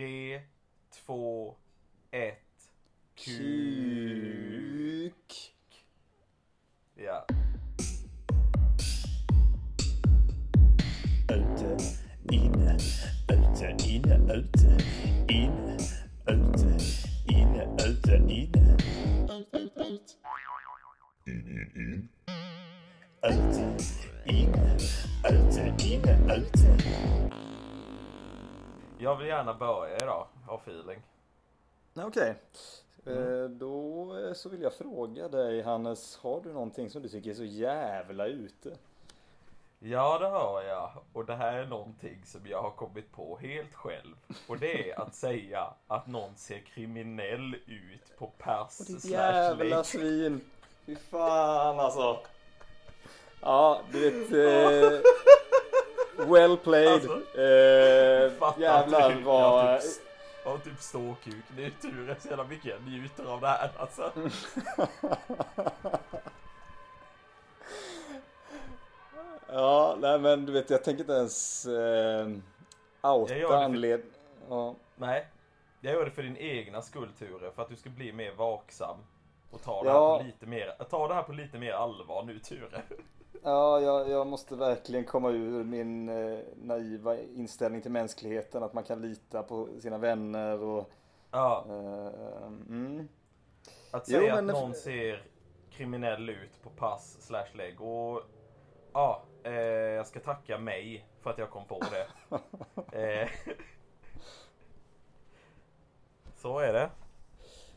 Tre, två, ett. Kuk. Ja. Ute, inne, ute, inne, ute, inne, ute, inne, ute, inne. Ut, ut, ut. In, in, in. Ute, inne, ute, inne, ute. Jag vill gärna börja idag, av feeling. Okej. Eh, Då eh, så vill jag fråga dig Hannes, har du någonting som du tycker är så jävla ute? Ja, det har jag. Och det här är någonting som jag har kommit på helt själv. Och det är att säga att någon ser kriminell ut på pers Ditt slash jävla svin! Fy fan alltså! Ja, du vet... Eh, well played! Alltså, eh, jävlar inte. vad... Jag typ, jag typ ståkuk. Det är tur så jävla mycket jag njuter av det här alltså. Ja, nej men du vet jag tänker inte ens eh, Jag outa för- anled... Ja. Nej, jag gör det för din egna skull Ture. För att du ska bli mer vaksam. Och ta det, Ja. här på lite mer, ta det här på lite mer allvar nu Ture. Ja, jag, jag måste verkligen komma ur min eh, naiva inställning till mänskligheten. Att man kan lita på sina vänner och... Ja, Eh, mm. att Jo, säga men- att någon ser kriminell ut på pass slash lägg. Och ja, eh, jag ska tacka mig för att jag kom på det. eh, så är det.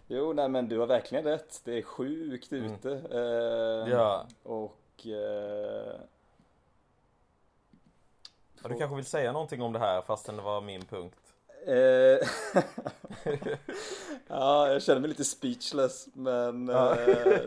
Jo, nej men du har verkligen rätt. Det är sjukt Mm. ute. Eh, Ja. Och... Eh, Ja, Du kanske vill säga någonting om det här fastän det var min punkt. eh, ja, jag känner mig lite speechless. Men... Ja. Eh,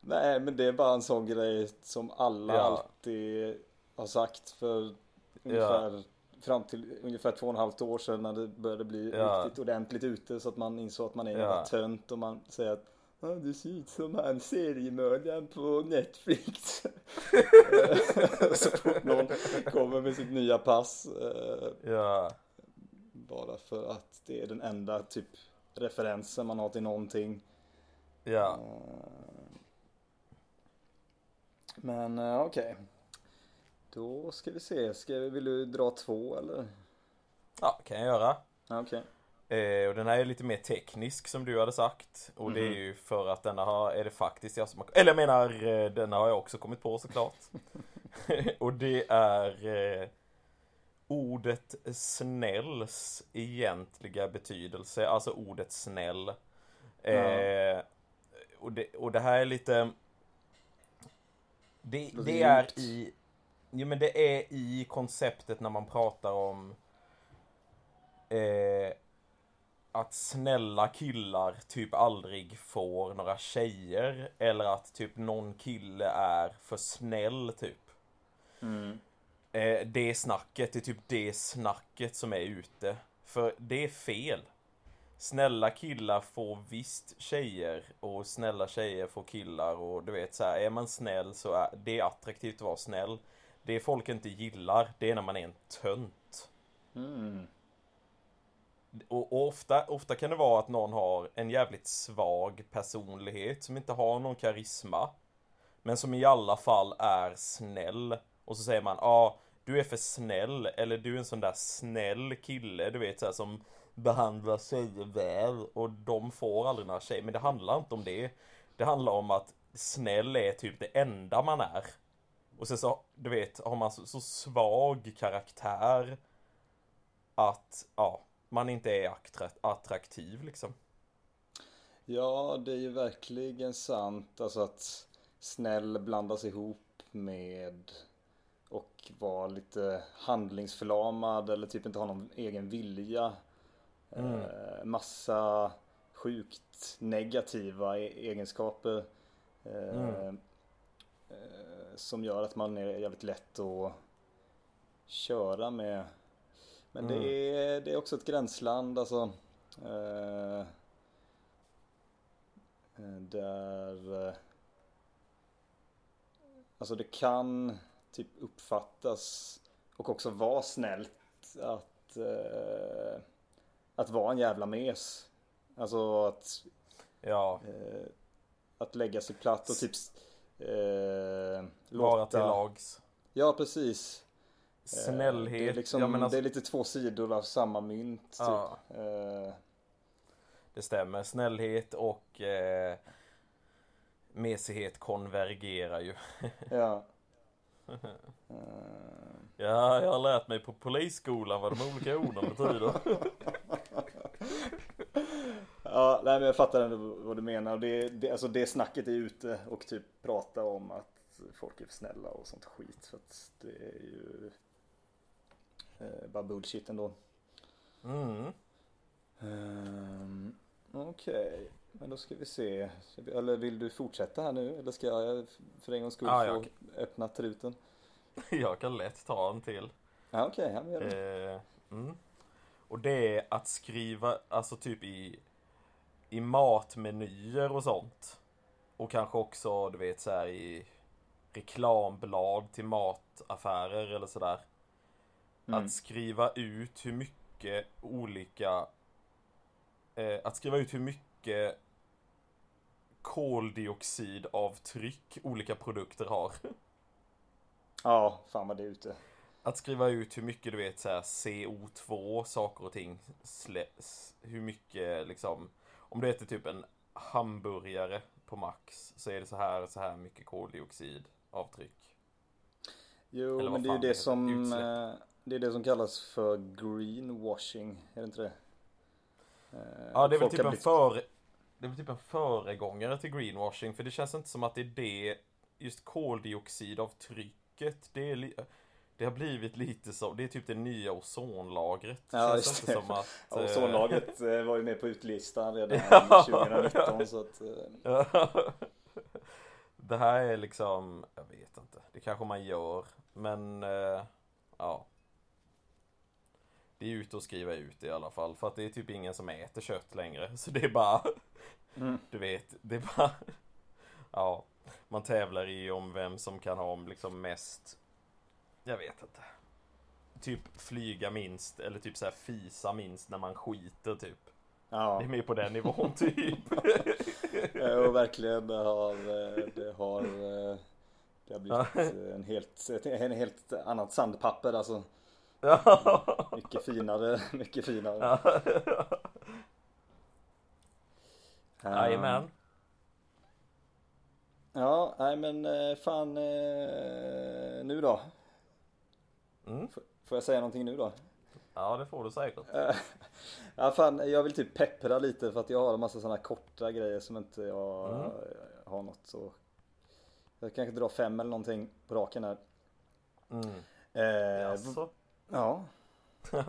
nej, men det är bara en sån grej som alla Ja. alltid har sagt för ungefär... Fram till ungefär två och ett halvt år sedan när det började bli Ja. riktigt ordentligt ute så att man insåg att man är en Ja. tönt och man säger att Ja, du ser ut som han seriemördaren på Netflix. så fort någon kommer med sitt nya pass. eh, Ja, Bara för att det är den enda typ referensen man har till någonting. ja. Eh, Men eh, okej. Då ska vi se. Ska, vi- vill du dra två eller? Ja, kan jag göra. Okej. Eh, och den här är lite mer teknisk som du hade sagt. Och det är Mhm. ju för att denna har, är det faktiskt jag som har, eller jag menar eh, denna har jag också kommit på såklart. och det är eh, ordet snälls egentliga betydelse, alltså ordet snäll. Eh, och, det, och det här är lite det, det är djupt. i Jo men det är i konceptet när man pratar om eh, att snälla killar typ aldrig får några tjejer eller att typ någon kille är för snäll typ. Mm. Eh, det snacket, det är typ det snacket som är ute. För det är fel. Snälla killar får visst tjejer och snälla tjejer får killar och du vet så här, är man snäll så är det attraktivt att vara snäll. Det folk inte gillar, det är när man är en tönt. Mm. Och, och ofta, ofta kan det vara att någon har en jävligt svag personlighet som inte har någon karisma. Men som i alla fall är snäll. Och så säger man, ja, ah, du är för snäll. Eller du är en sån där snäll kille, du vet så här, som behandlar tjejer väl. Och de får aldrig några tjejer. Men det handlar inte om det. Det handlar om att snäll är typ det enda man är. Och sen så, du vet, har man så, så svag karaktär att, ja, man inte är attra- attraktiv liksom. Ja, det är ju verkligen sant. Alltså att snäll blandas ihop med och vara lite handlingsförlamad eller typ inte ha någon egen vilja. Mm. Eh, massa sjukt negativa e- egenskaper. Eh, Mm. eh, som gör att man är jävligt lätt att köra med. Men Mm. det, är, det är också ett gränsland alltså. Eh, eh, där eh, Alltså det kan typ uppfattas och också vara snällt att eh, att vara en jävla mes. Alltså att, Ja, eh, att lägga sig platt och typ eh, vara till lags. Ja, precis. Snällhet. Det är, liksom, ja, men alltså, det är lite två sidor av samma mynt. Typ. Ja. Eh, det stämmer. Snällhet och eh, mesighet konvergerar ju. ja. Eh, Ja, jag har lärt mig på polisskolan vad de olika orden betyder. Ja, nej, men jag fattar ändå vad du menar. Det, det, alltså det snacket är ute och typ prata om att folk är för snälla och sånt skit. För att det är ju eh, bara bullshit ändå. Mm. Um, Okej, men då ska vi se. Eller vill du fortsätta här nu? Eller ska jag för en gångs skull Ja, få jag- öppna truten? Jag kan lätt ta en till. Ja, okej, ja, men gör det. Eh, mm. Och det är att skriva, alltså typ i, i matmenyer och sånt. Och kanske också, du vet så här i reklamblad till mataffärer eller sådär. Mm. Att skriva ut hur mycket olika eh, Att skriva ut hur mycket koldioxidavtryck olika produkter har. Ja, fan vad det är ute. Att skriva ut hur mycket du vet så här CO2 saker och ting slä, s- Hur mycket liksom Om du äter typ en hamburgare på max så är det så här så här mycket koldioxidavtryck. Jo, men det är ju det som utsläpp. Det är det som kallas för greenwashing, är det inte det? Eh, Ja det är väl typ en före Det är väl typ en föregångare till greenwashing för det känns inte som att det är det Just koldioxidavtrycket det är li, Det har blivit lite så, det är typ det nya ozonlagret. Ja, känns just det. som att Ja, eh, Ozonlaget eh, var ju med på utlistan redan Ja. 2019 så att det här är liksom, jag vet inte, det kanske man gör, men ja. Det är ute att skriva ut det i alla fall, för att det är typ ingen som äter kött längre, så det är bara, mm. du vet, det är bara, ja, man tävlar i om vem som kan ha liksom mest, jag vet inte. Typ flyga minst, eller typ så här fisa minst när man skiter typ. Ja, Det är mer på den nivån typ. och verkligen det har, det har eh, Det har blivit en helt, en helt annat sandpapper alltså Ja. Mycket finare, mycket finare Ja. Jajamän. Ja, nej men eh, fan eh, Nu då? Mm. Får jag säga någonting nu då? Ja, det får du säkert. Eh, Ja fan, jag vill typ peppra lite för att jag har en massa sådana korta grejer som inte jag Mm. har något så Jag kanske drar fem eller någonting på raken här Mm. eh? Ja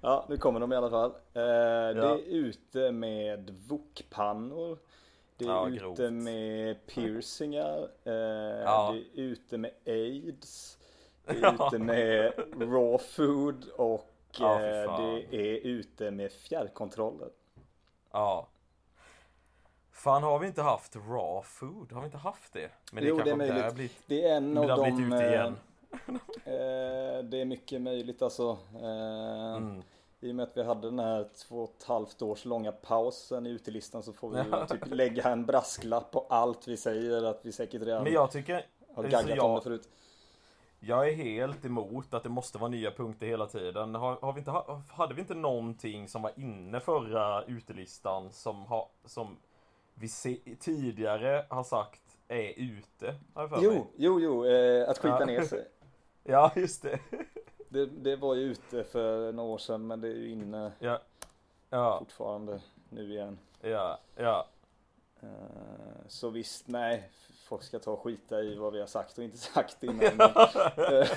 Ja, nu kommer de i alla fall. Eh, Det är ute med wokpannor. Det är Ja, ute grovt. med piercingar. Eh, Ja. Det är ute med aids. Det är Ja. ute med raw food och Ja, eh, det är ute med fjärrkontroller. Ja. Fan, har vi inte haft raw food? Har vi inte haft det? Men det Jo, det är möjligt. har blivit, Det är en av de... blivit ute eh, igen. eh, Det är mycket möjligt alltså. Eh, Mm. I och med att vi hade den här två och ett halvt års långa pausen i utelistan så får vi typ lägga en brasklapp på allt vi säger att vi säkert redan Men jag tycker, har alltså gaggat jag- om det förut. jag är helt emot att det måste vara nya punkter hela tiden. Har, har vi inte, ha- hade vi inte någonting som var inne förra utelistan som, har, som vi tidigare har sagt är ute? Har jag för mig. Jo, jo, jo, eh, att skita Ja. ner sig. Ja, just det. Det, det var ju ute för några år sedan men det är ju inne Ja. Ja, fortfarande nu igen. ja, ja. Eh, Så visst, nej, folk ska ta och skita i vad vi har sagt och inte sagt innan. men, eh,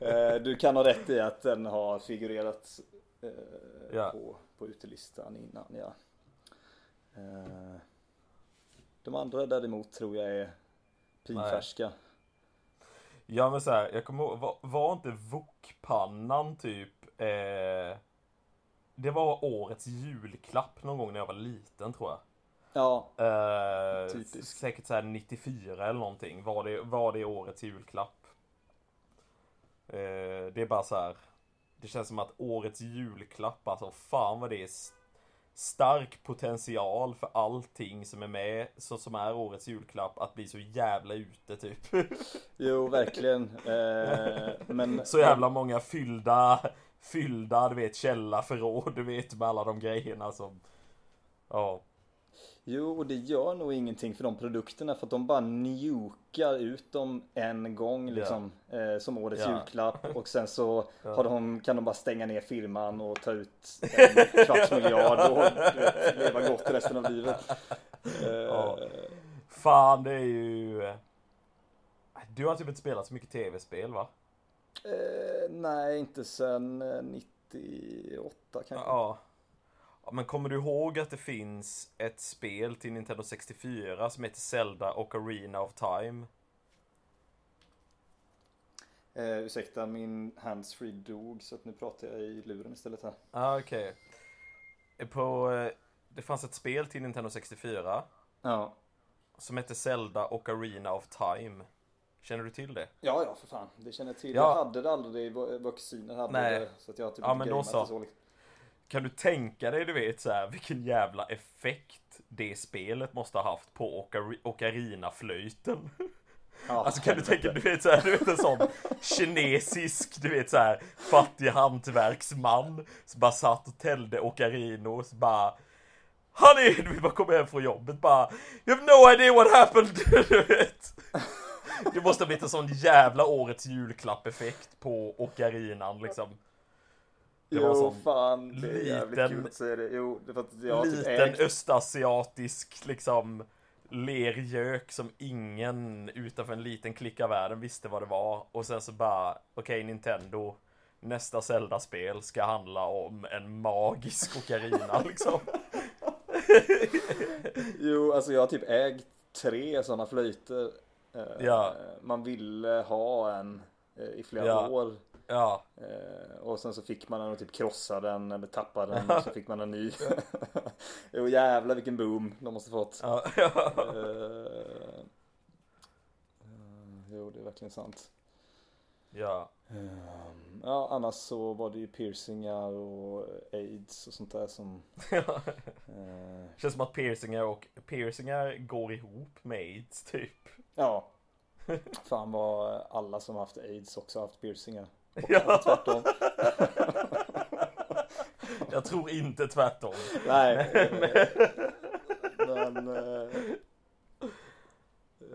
eh, Du kan ha rätt i att den har figurerat eh, på, på utelistan innan, ja. Eh, De andra däremot tror jag är pinfärska. Ja men så här, jag kommer ihåg, var, var inte wokpannan typ eh, Det var årets julklapp någon gång när jag var liten tror jag. Ja, Eh, Typisk. säkert så här 94 eller någonting var det, var det årets julklapp. Eh, det är bara så här. Det känns som att årets julklapp, alltså fan vad det är stark potential för allting som är med, så som är årets julklapp, att bli så jävla ute typ. Jo, verkligen. Eh, men... Så jävla många fyllda, fyllda, du vet, källarförråd, du vet, med alla de grejerna som... Ja. Jo, och det gör nog ingenting för de produkterna för att de bara njukar ut dem en gång liksom eh, som årets Ja. julklapp och sen så har de, kan de bara stänga ner firman och ta ut en kvarts miljard och vet, leva gott resten av livet. Eh, Ja. Fan, det är ju... Du har typ inte spelat så mycket tv-spel va? eh, nej, inte sen eh, 98 kanske. Ja. Men kommer du ihåg att det finns ett spel till Nintendo 64 som heter Zelda och Arena of Time? Eh, ursäkta, min handsfree dog så att nu pratar jag i luren istället här. Ja, ah, okej. På... eh, Det fanns ett spel till Nintendo 64 Ja. som hette Zelda och Arena of Time. Känner du till det? Ja, ja, för fan. Det känner jag till. Ja. Jag hade det aldrig. Vår vår kusin hade Nej. det. Så att jag har typ Ja, inte men då så. så. Liksom. Kan du tänka dig, du vet så här, vilken jävla effekt det spelet måste ha haft på Ocar- Ocarina-flöjten? Ja, Alltså kan du tänka, du vet såhär, du vet en sån kinesisk, du vet såhär fattig hantverksman som bara satt och täljde ocarinos bara Honey, du vet bara kommer hem från jobbet bara You have no idea what happened, du vet. Det måste ha blivit en sån jävla årets julklapp-effekt på ocarinan liksom Det var jo, sån fan. Det är jävligt kul att säga det. Jo, det för att jag har typ liten östasiatisk liksom lergök som ingen utanför en liten klick av världen visste vad det var. Och sen så bara, okej Nintendo, nästa Zelda-spel ska handla om en magisk ocarina liksom. Jo, alltså jag har typ ägt tre sådana flöjter. Eh, Ja. Man ville ha en eh, i flera Ja. år. Ja, Eh, och sen så fick man den och typ krossa den eller tappa den och så fick man en ny. jo jävlar vilken boom de måste fått. ja, Eh, eh, jo det är verkligen sant. ja. Ehm, ja annars så var det ju piercingar och aids och sånt där som eh, Känns som att piercingar och piercingar går ihop med aids typ. Ja Fan vad alla som haft aids också haft piercingar Och Ja. tvärtom Jag tror inte tvärtom. Nej eh, Men eh,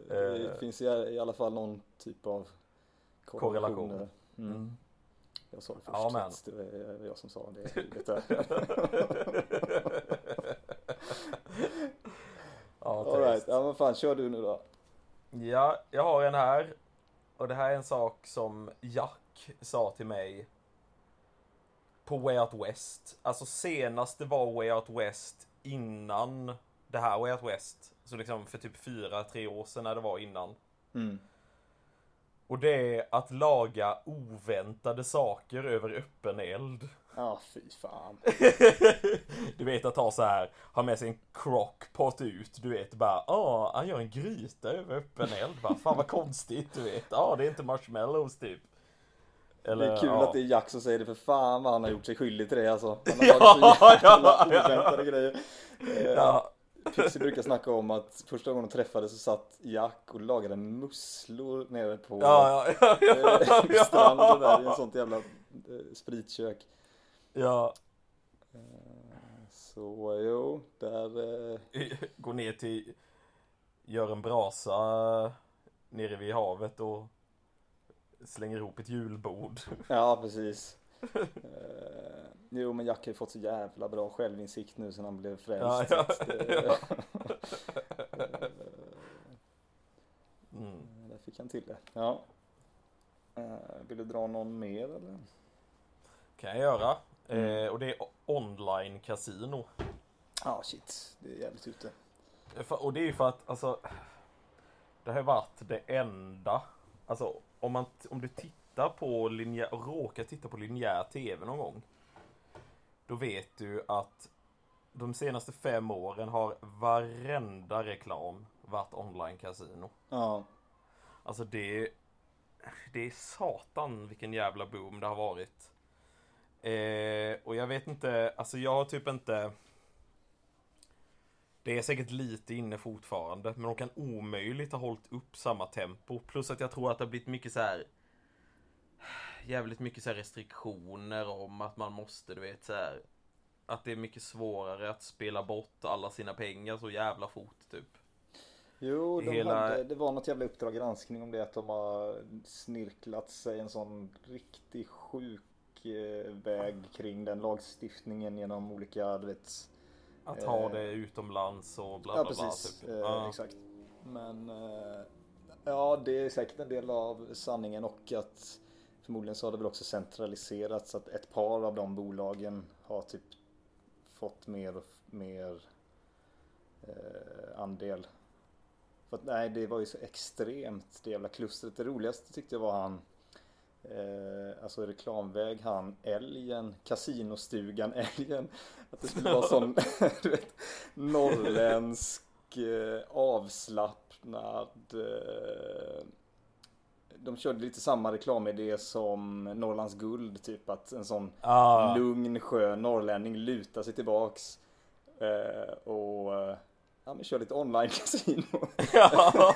Det Eh. finns i alla fall någon typ av Korrelation. korrelationer. Mm. Mm. Jag sa det först, Ja, men. så det var jag som sa det. Jag. Ja, All right, ja men fan kör du nu då. Ja, jag har en här. Och det här är en sak som Jack sa till mig på Way Out West. Alltså senast det var Way Out West innan det här Way Out West. Så liksom för typ fyra, tre år sedan när det var innan. Mm. Och det är att laga oväntade saker över öppen eld. Ja fy fan. du vet att ha så här, ha med sig en crockpot ut, du vet bara, ja, han gör en gryta över öppen eld, bara, fan vad konstigt, du vet, ja, det är inte marshmallows typ. Eller, det är kul ja. att det är Jack som säger det för fan vad han har gjort sig skyldig till det alltså. Han har Ja, så ja, jävla ja. oväntade grejer. Eh, Ja, Pixie brukar snacka om att första gången de träffades så satt Jack och lagade musslor nere på ja, ja, ja, ja, eh, stranden där i en ja, sånt jävla eh, spritkök. ja. Så jo, där Gå ner till, gör en brasa nere vid havet och slänger ihop ett julbord. Ja, precis. Eh, jo, men Jack har ju fått så jävla bra självinsikt nu sen han blev frälst. Ja, ja, så att det- Mm. Där fick han till det. Ja. Eh, vill du dra någon mer eller? Kan jag göra. Mm. Eh, och det är online kasino. Ja, shit. Det är jävligt ute. Och det är ju för att, alltså, det har ju varit det enda, alltså om man, om du tittar på linjär, råkar titta på linjär tv någon gång, då vet du att de senaste fem åren har varenda reklam varit online kasino. Ja. Alltså det, det är satan vilken jävla boom det har varit. Eh, och jag vet inte, alltså jag har typ inte det är säkert lite inne fortfarande, men de kan omöjligt ha hållit upp samma tempo. Plus att jag tror att det har blivit mycket så här jävligt mycket så restriktioner om att man måste, du vet så här, Att det är mycket svårare att spela bort alla sina pengar så jävla fort typ. Jo, de Hela... hade, det var något jävla Uppdrag granskning om det att de har snirklat sig en sån riktigt sjuk eh, väg kring den lagstiftningen genom olika, du vet Att ha eh, det utomlands och bla bla ja, precis, bla. Typ. Eh, ja. Exakt. Men eh, ja, det är säkert en del av sanningen och att Förmodligen så har det väl också centraliserats så att ett par av de bolagen har typ fått mer och mer eh, andel. För att nej, det var ju så extremt det jävla klustret. Det roligaste tyckte jag var han eh, Alltså reklamväg han älgen, kasinostugan älgen. Att det skulle vara sån du vet, norrländsk eh, avslappnad eh, de körde lite samma reklamidé som Norrlands guld, typ att en sån ah. lugn skön norrlänning lutar sig tillbaks eh, och ja, men kör lite online kasino. ja.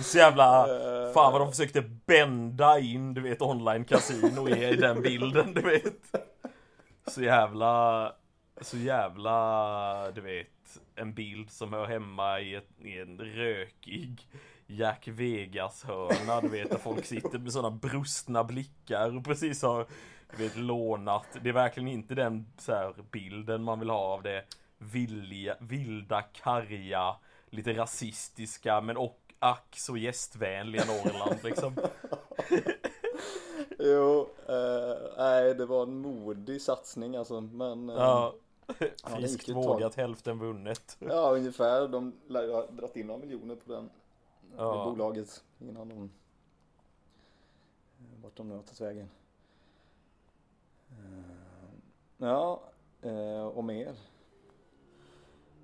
Så jävla, eh. fan vad de försökte bända in, du vet, online kasino i den bilden, du vet. Så jävla, så jävla, du vet, en bild som hör hemma i, ett, i en rökig Jack Vegas hörna, du vet, där folk sitter med sådana brustna blickar och precis har, du vet, lånat. Det är verkligen inte den så här, bilden man vill ha av det villiga, vilda, karga, lite rasistiska men och ack så gästvänliga Norrland liksom. jo, eh, nej det var en modig satsning alltså, men eh, ja. Friskt vågat, hälften vunnet. Ja, ungefär. De lär ju ha dragit in några miljoner på den ja. bolaget innan de eh, vart de nu har tagit vägen. Eh, ja, och mer?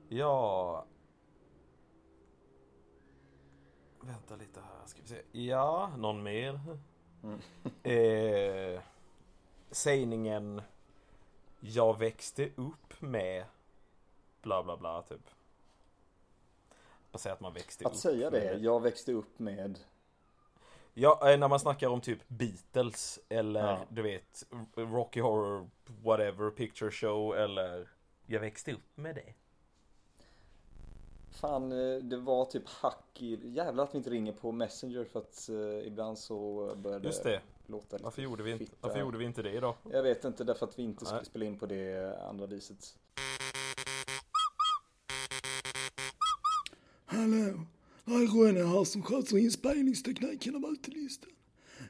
Ja. Vänta lite här, ska vi se. Ja, någon mer? Mm. eh, sägningen Jag växte upp med bla bla bla typ att säga att man växte att upp säga det, med... jag växte upp med Ja, eh, när man snackar om typ Beatles eller ja. du vet Rocky Horror Whatever Picture Show eller Jag växte upp med det Fan, eh, det var typ hack i... Jävlar att vi inte ringer på Messenger för att uh, ibland så börjar det Just det. låta lite Varför gjorde, vi inte, varför gjorde vi inte det idag? Jag vet inte, därför att vi inte skulle spela in på det andra viset Hallå, det är Ronny här som sköter inspelningstekniken av utelistan.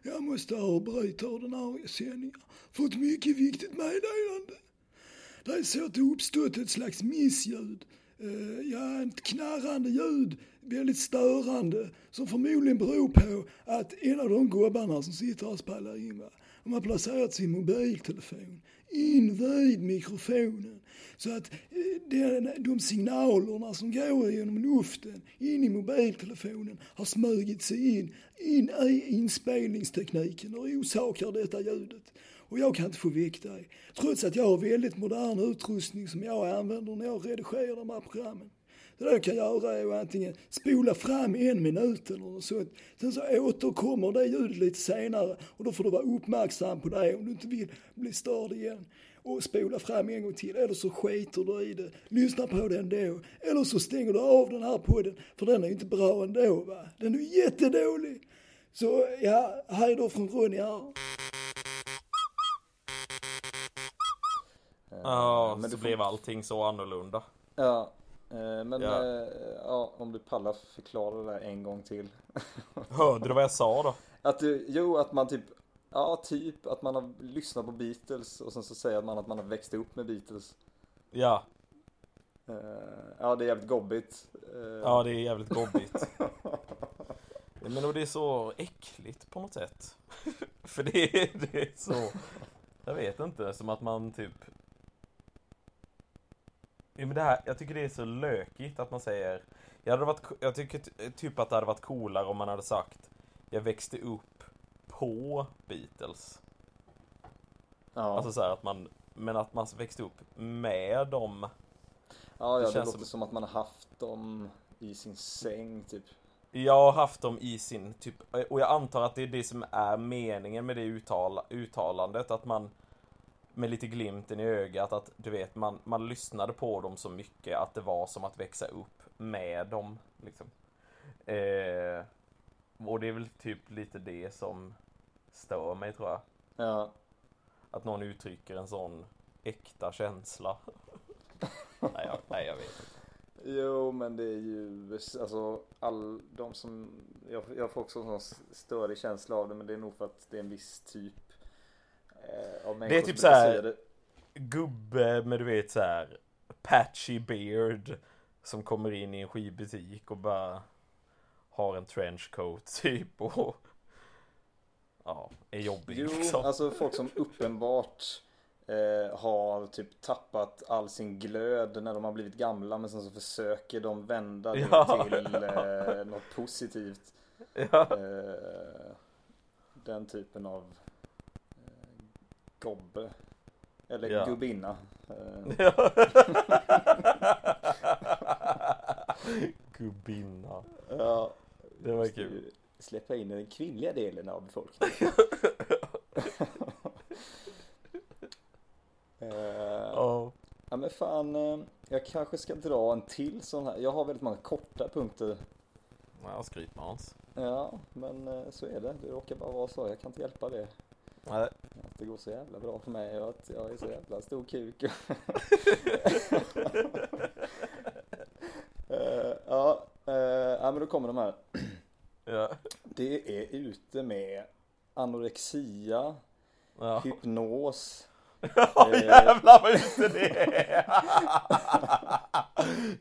Jag måste avbryta ordinarie sändningar för ett mycket viktigt meddelande. Det är så att det uppstått ett slags missljud. Eh, ja, ett knarrande ljud, väldigt störande, som förmodligen beror på att en av de gubbarna som sitter och spelar in, va, de har placerat sin mobiltelefon invid mikrofonen. Så att eh, de signalerna som går genom luften in i mobiltelefonen har smugit sig in, in i inspelningstekniken och orsakar detta ljudet. Och jag kan inte få väck dig. Trots att jag har väldigt modern utrustning som jag använder när jag redigerar de här programmen. Det jag kan göra är att antingen spola fram en minut eller något sånt. Sen så återkommer det ljudet lite senare och då får du vara uppmärksam på det om du inte vill bli störd igen. Och spola fram en gång till eller så skiter du i det. Lyssna på det ändå. Eller så stänger du av den här podden för den är inte bra ändå va. Den är jättedålig. Så ja, hej då från Ronny här. Ja, men så blev allting så annorlunda. Ja, Eh, men ja. Eh, ja. om du pallar förklara det en gång till. Hörde du vad jag sa då? Att du, jo, att man typ, ja typ att man har lyssnat på Beatles och sen så säger man att man har växt upp med Beatles. Ja. Eh, ja, det är jävligt gobbigt. Ja, det är jävligt gobbigt. Men det är så äckligt på något sätt. För det är, det är så, jag vet inte, som att man typ Ja, men det här, jag tycker det är så lökigt att man säger jag, hade varit, jag tycker typ att det hade varit coolare om man hade sagt jag växte upp på Beatles. Ja, Alltså så här att man, men att man växte upp med dem. ja, det ja det, känns låter som- som att man har haft dem i sin säng typ. Jag har haft dem i sin typ, och jag antar att det är det som är meningen med det uttal, uttalandet, att man med lite glimten i ögat att du vet, man, man lyssnade på dem så mycket att det var som att växa upp med dem. Liksom. Eh, och det är väl typ lite det som stör mig tror jag. Ja, Att någon uttrycker en sån äkta känsla. nej, jag, nej, jag vet inte. Jo, men det är ju alltså all de som jag, jag får också en sån störig känsla av det, men det är nog för att det är en viss typ eh, av människor typ så här- det. gubbe med du vet så här patchy beard som kommer in i en skivbutik och bara har en trenchcoat typ och ja, är jobbig Jo, liksom. alltså folk som uppenbart eh, har typ tappat all sin glöd när de har blivit gamla, men sen så försöker de vända det Ja. till eh, något positivt. Ja, Eh, den typen av gobbe. Eller Ja. gubbinna. Ja. Gubbinna. ja, Det var kul. Släppa in den kvinnliga delen av befolkningen. Eh, Ja. ja men fan, eh, jag kanske ska dra en till sån här. Jag har väldigt många korta punkter. Ja, skryt med Hans. Ja, men eh, så är det. Det råkar bara vara så. Jag kan inte hjälpa det. Nej. Det går så jävla bra för mig och att jag är så jävla stor kuk. Eh, ja, eh, ja, men då kommer de här. Ja. Det är ute med anorexia, Ja. hypnos. Ja Eh. jävlar vad ute det är!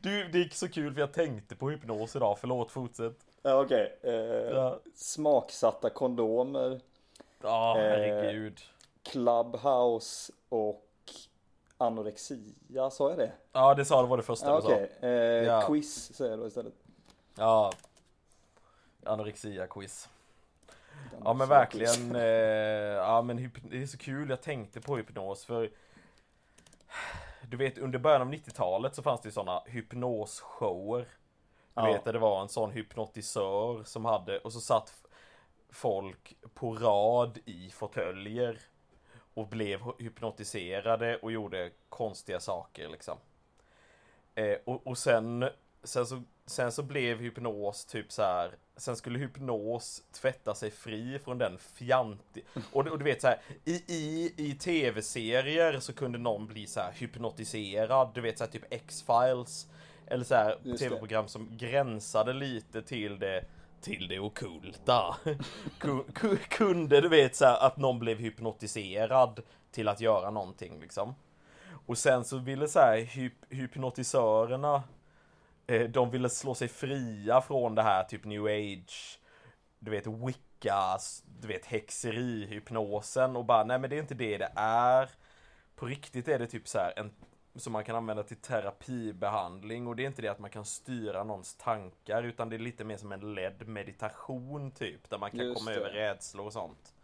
Du, det gick så kul för jag tänkte på hypnos idag, förlåt fortsätt. Ja, Okej. eh, Ja, Smaksatta kondomer, Ja, Eh. herregud. Clubhouse och anorexia, sa jag det? Ja, det sa det var det första Ja, du sa. Eh, Ja. quiz säger jag då istället. Ja. Anorexia-quiz. Ja men verkligen, eh, ja men det är så kul, jag tänkte på hypnos för Du vet under början av 90-talet så fanns det ju sådana hypnosshower Du Ja. vet där det var en sån hypnotisör som hade, och så satt folk på rad i fåtöljer och blev hypnotiserade och gjorde konstiga saker liksom. Eh, och, och sen, sen, så, sen så blev hypnos typ så här. Sen skulle hypnos tvätta sig fri från den fjantig... Och, du- och du vet så här, i, i, i tv-serier så kunde någon bli så här hypnotiserad. Du vet så här typ X-Files. Eller så här tv-program som gränsade lite till det till det okulta. Kunde du vet så här, att någon blev hypnotiserad till att göra någonting liksom. Och sen så ville så här hyp hypnotisörerna eh, De ville slå sig fria från det här typ new age Du vet wicca, du vet häxeri, hypnosen och bara nej men det är inte det det är På riktigt är det typ så här en som man kan använda till terapibehandling och det är inte det att man kan styra någons tankar utan det är lite mer som en ledd meditation typ där man kan Just komma det. över rädslor och sånt.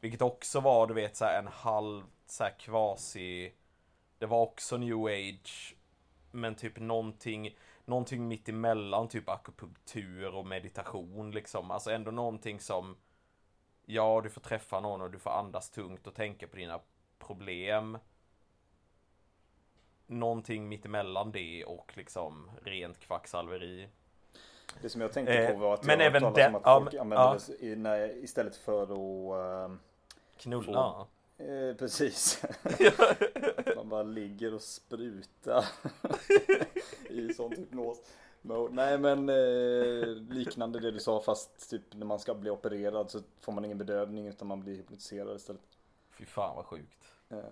Vilket också var du vet så en halv så här kvasi Det var också new age Men typ någonting Någonting mitt emellan typ akupunktur och meditation liksom Alltså ändå någonting som Ja du får träffa någon och du får andas tungt och tänka på dina problem Någonting mitt emellan det och liksom rent kvacksalveri Det som jag tänkte Eh, på var att men jag har även den- om att ja, folk men- använder ja. det i, när, istället för att Knulla eh, Precis. Man bara ligger och sprutar i sån hypnos. Nej men eh, liknande det du sa fast typ när man ska bli opererad så får man ingen bedövning utan man blir hypnotiserad istället. Fy fan vad sjukt Eh,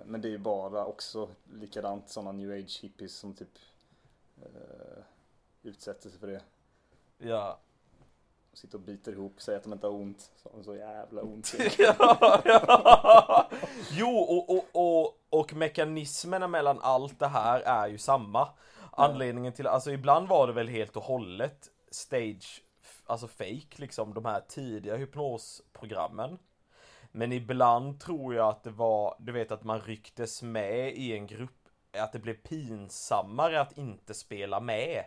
men det är ju bara också likadant sådana new age hippies som typ eh, utsätter sig för det. Ja Sitter och biter ihop, säger att de inte har ont. Så har de så jävla ont. ja, ja. Jo, och, och, och, och mekanismerna mellan allt det här är ju samma. Anledningen till, alltså ibland var det väl helt och hållet stage alltså fake liksom, de här tidiga hypnosprogrammen. Men ibland tror jag att det var, du vet att man rycktes med i en grupp, att det blev pinsammare att inte spela med.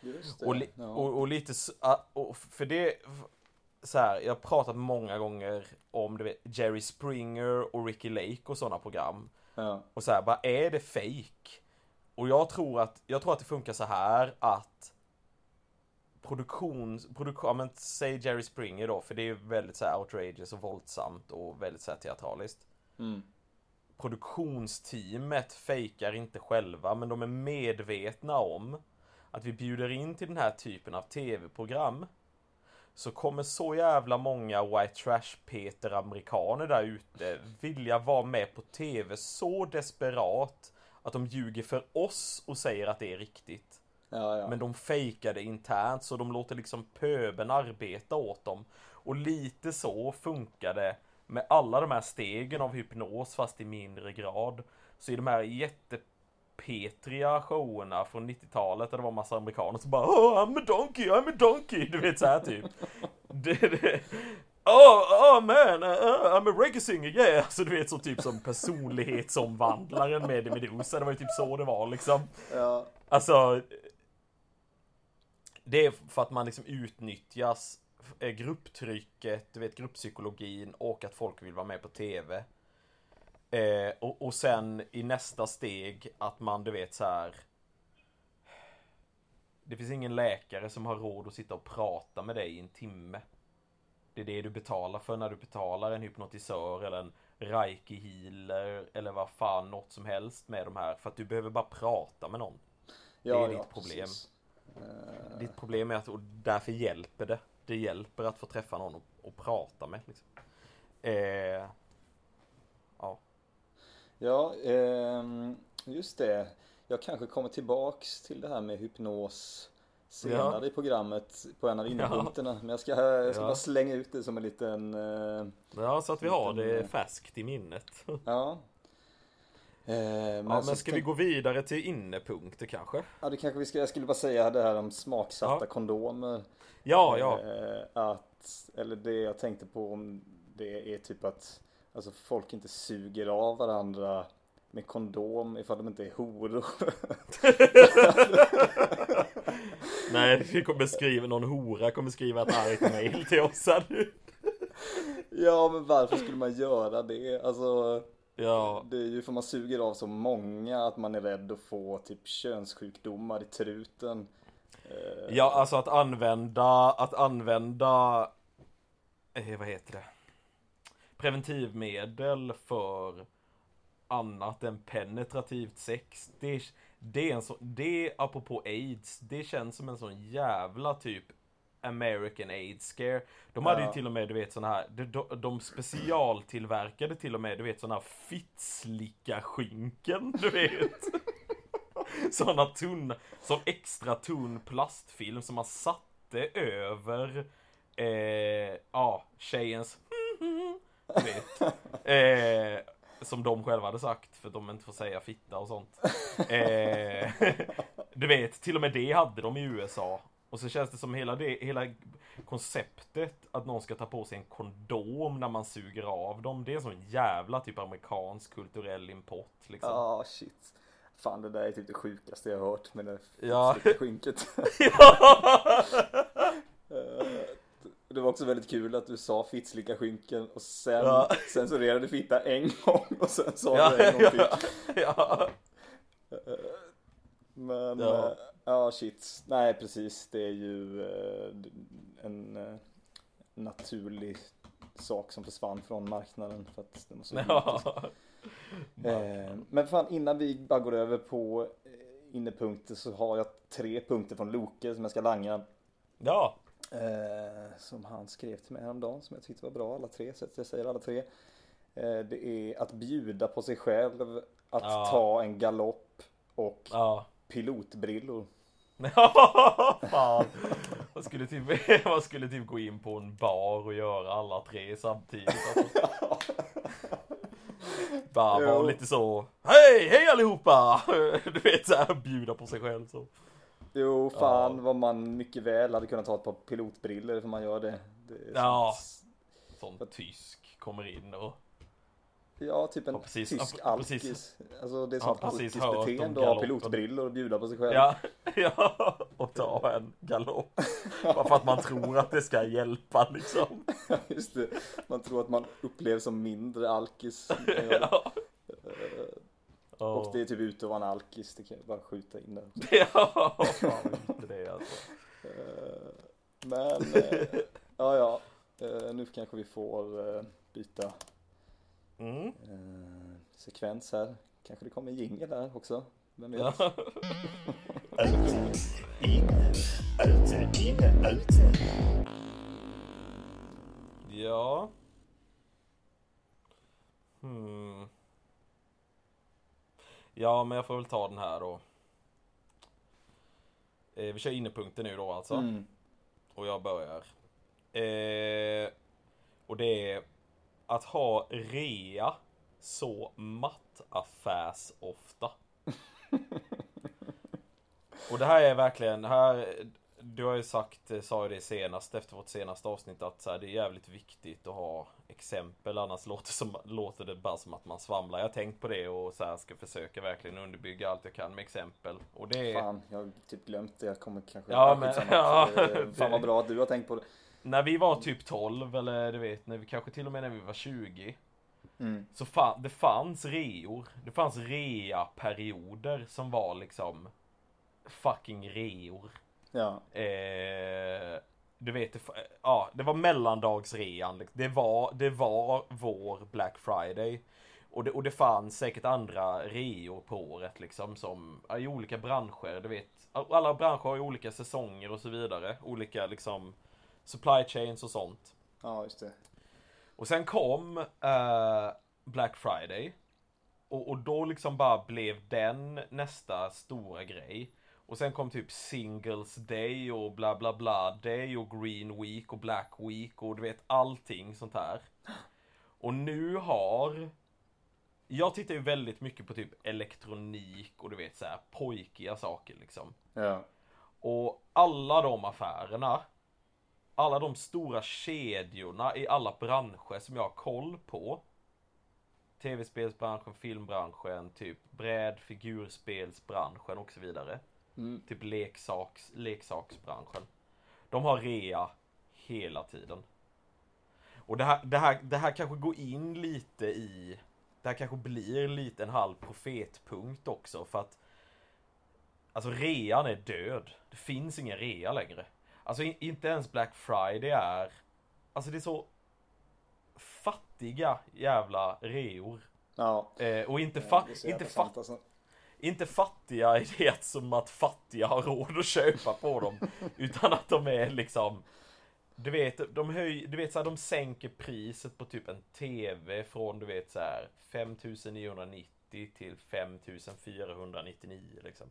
Just det. Och, li- ja. och, och lite, ah, och för det, så här, jag har pratat många gånger om du vet, Jerry Springer och Ricky Lake och sådana program. ja. Och så här, bara är det fake? Och jag tror att, jag tror att det funkar så här att produktion, produktion, ja, men säg Jerry Springer då, för det är ju väldigt så här outrageous och våldsamt och väldigt så här teatraliskt. Mm. Produktionsteamet fejkar inte själva, men de är medvetna om att vi bjuder in till den här typen av tv-program så kommer så jävla många white trash Peter amerikaner där ute vilja vara med på tv så desperat att de ljuger för oss och säger att det är riktigt. Ja, ja. Men de fejkar det internt så de låter liksom pöben arbeta åt dem. Och lite så funkar det med alla de här stegen av hypnos fast i mindre grad. Så i de här jättepetriga showerna från 90-talet där det var massa amerikaner som bara oh, I'm a donkey, I'm a donkey, du vet så här typ. det, det, Oh, oh man, uh, uh, I'm a reggae singer, yeah! Alltså du vet så typ som personlighetsomvandlaren med Medusa, det var ju typ så det var liksom. ja. Alltså Det är för att man liksom utnyttjas eh, Grupptrycket, du vet grupppsykologin och att folk vill vara med på TV eh, och, och sen i nästa steg att man du vet så här. Det finns ingen läkare som har råd att sitta och prata med dig i en timme Det är det du betalar för när du betalar en hypnotisör eller en reiki healer eller vad fan något som helst med de här för att du behöver bara prata med någon ja, är ja, ditt problem. precis. Eh, Ditt problem är att, och därför hjälper det. Det hjälper att få träffa någon och, och prata med. Liksom. Eh, ja. Ja, ehm, just det. Jag kanske kommer tillbaks till det här med hypnos senare Ja. i programmet på en av innepunkterna. Men jag ska, jag ska Ja. bara slänga ut det som en liten... eh, ja, så att vi har Liten, det eh, färskt i minnet. Ja, ja. Eh, men men ska vi gå vidare till innepunkter kanske? Ja, det kanske vi ska... Jag skulle bara säga det här om smaksatta Ja. kondomer. Ja, ja. Eh, att, eller det jag tänkte på om det är typ att alltså folk inte suger av varandra med kondom ifall de inte är horor. Nej, vi kommer skriva, någon hora kommer skriva ett argt mail till oss här nu. ja, men varför skulle man göra det? Alltså, Ja, det är ju för man suger av så många att man är rädd att få typ könssjukdomar i truten. Eh, ja, alltså att använda, att använda, eh, vad heter det? Preventivmedel för annat än penetrativt sex. Det, det är en så, det apropå aids, det känns som en sån jävla typ American AIDS scare. De hade Ja. ju till och med, du vet såna här, de, de, de specialtillverkade till och med, du vet såna här fittslicka skynken, du vet. Såna tunna, som extra tunn plastfilm som man satte över, eh, ja, tjejens du vet. Eh, som de själva hade sagt för de inte får säga fitta och sånt. Eh, du vet, till och med det hade de i USA. Och så känns det som hela det, hela konceptet att någon ska ta på sig en kondom när man suger av dem. Det är en sån jävla typ amerikansk kulturell import liksom. Ja, shit. Fan, det där är typ det sjukaste jag har hört med det Ja. skynket. Ja. Eh, Det var också väldigt kul att du sa fittslicka skynken och sen Ja. censurerade fitta en gång och sen sa Ja, du en gång till. ja, ja. Men Ja. shit. Nej precis. Det är ju eh, en eh, naturlig sak som försvann från marknaden för att den var så ja. Eh, Men fan innan vi bara går över på innepunkter så har jag tre punkter från Loke som jag ska langa. Ja. Som han skrev till mig häromdagen som jag tyckte var bra alla tre. Så att jag säger alla tre. Det är att bjuda på sig själv, att Ja. ta en galopp och Ja. Pilotbrillor. Ja, fan. Man skulle, typ, man skulle typ gå in på en bar och göra alla tre samtidigt. Alltså. Bara vara lite så. Hej, hej allihopa! Du vet så här, bjuda på sig själv så. Jo, fan vad man mycket väl hade kunnat ta ett par pilotbriller för man gör det. det Ja. Sån tysk kommer in och... Ja, typ en precis- tysk precis- alkis. Alltså det är sånt precis alkisbeteende att ha pilotbrillor och bjuda på sig själv. Ja, ja, och ta en galopp. Bara för att man tror att det ska hjälpa liksom. Just det. Man tror att man upplevs som mindre alkis. Ja. Och Ja. det är typ ute att vara en alkis, det kan jag bara skjuta in där. Ja, fan inte det alltså. Eh, Men, eh, ja ja. Eh, Nu kanske vi får eh, byta Mm. eh, sekvens här. Kanske det kommer en jingel här också. Vem vet? Ja. Ja. Hmm. Ja, men jag får väl ta den här då. Eh, vi kör innepunkten nu då alltså. Mm. Och jag börjar. Eh, och det är att ha rea så mattaffärs ofta. och det här är verkligen, här, du har ju sagt, eh, sa ju det senast efter vårt senaste avsnitt att så här, det är jävligt viktigt att ha exempel annars låter, som, låter det bara som att man svamlar. Jag har tänkt på det och så här ska försöka verkligen underbygga allt jag kan med exempel. Och det är... Fan, jag har typ glömt det. Jag kommer kanske... Ja, men- ja, ja, det- Fan vad bra att du har tänkt på det. När vi var typ 12 eller du vet, när vi, kanske till och med när vi var 20 Mm. Så fan, det fanns reor. Det fanns rea-perioder som var liksom fucking reor. Ja, Eh, du vet, det, ja, det var mellandagsrean. liksom. Det var, det var vår Black Friday. Och det, och det fanns säkert andra reor på året liksom som i olika branscher. Du vet, alla branscher har olika säsonger och så vidare. Olika liksom supply chains och sånt. ja just det. Och sen kom eh, Black Friday. Och, och då liksom bara blev den nästa stora grej. Och sen kom typ Singles Day och bla bla bla Day och Green Week och Black Week och du vet allting sånt här. Och nu har Jag tittar ju väldigt mycket på typ elektronik och du vet så här pojkiga saker liksom. Ja. Och alla de affärerna Alla de stora kedjorna i alla branscher som jag har koll på. Tv-spelsbranschen, filmbranschen, typ bräd, figurspelsbranschen och så vidare. Mm. Typ leksaks, leksaksbranschen. De har rea hela tiden. Och det här, det, här, det här kanske går in lite i Det här kanske blir lite en halv profetpunkt också för att Alltså rean är död. Det finns ingen rea längre Alltså in, inte ens Black Friday är Alltså det är så Fattiga jävla reor Ja. eh, Och inte, fa- inte, fa- alltså. inte fattiga i det som att fattiga har råd att köpa på dem. utan att de är liksom Du vet, de höj, du vet så här, de sänker priset på typ en TV från du vet så här 5990 till 5499 liksom.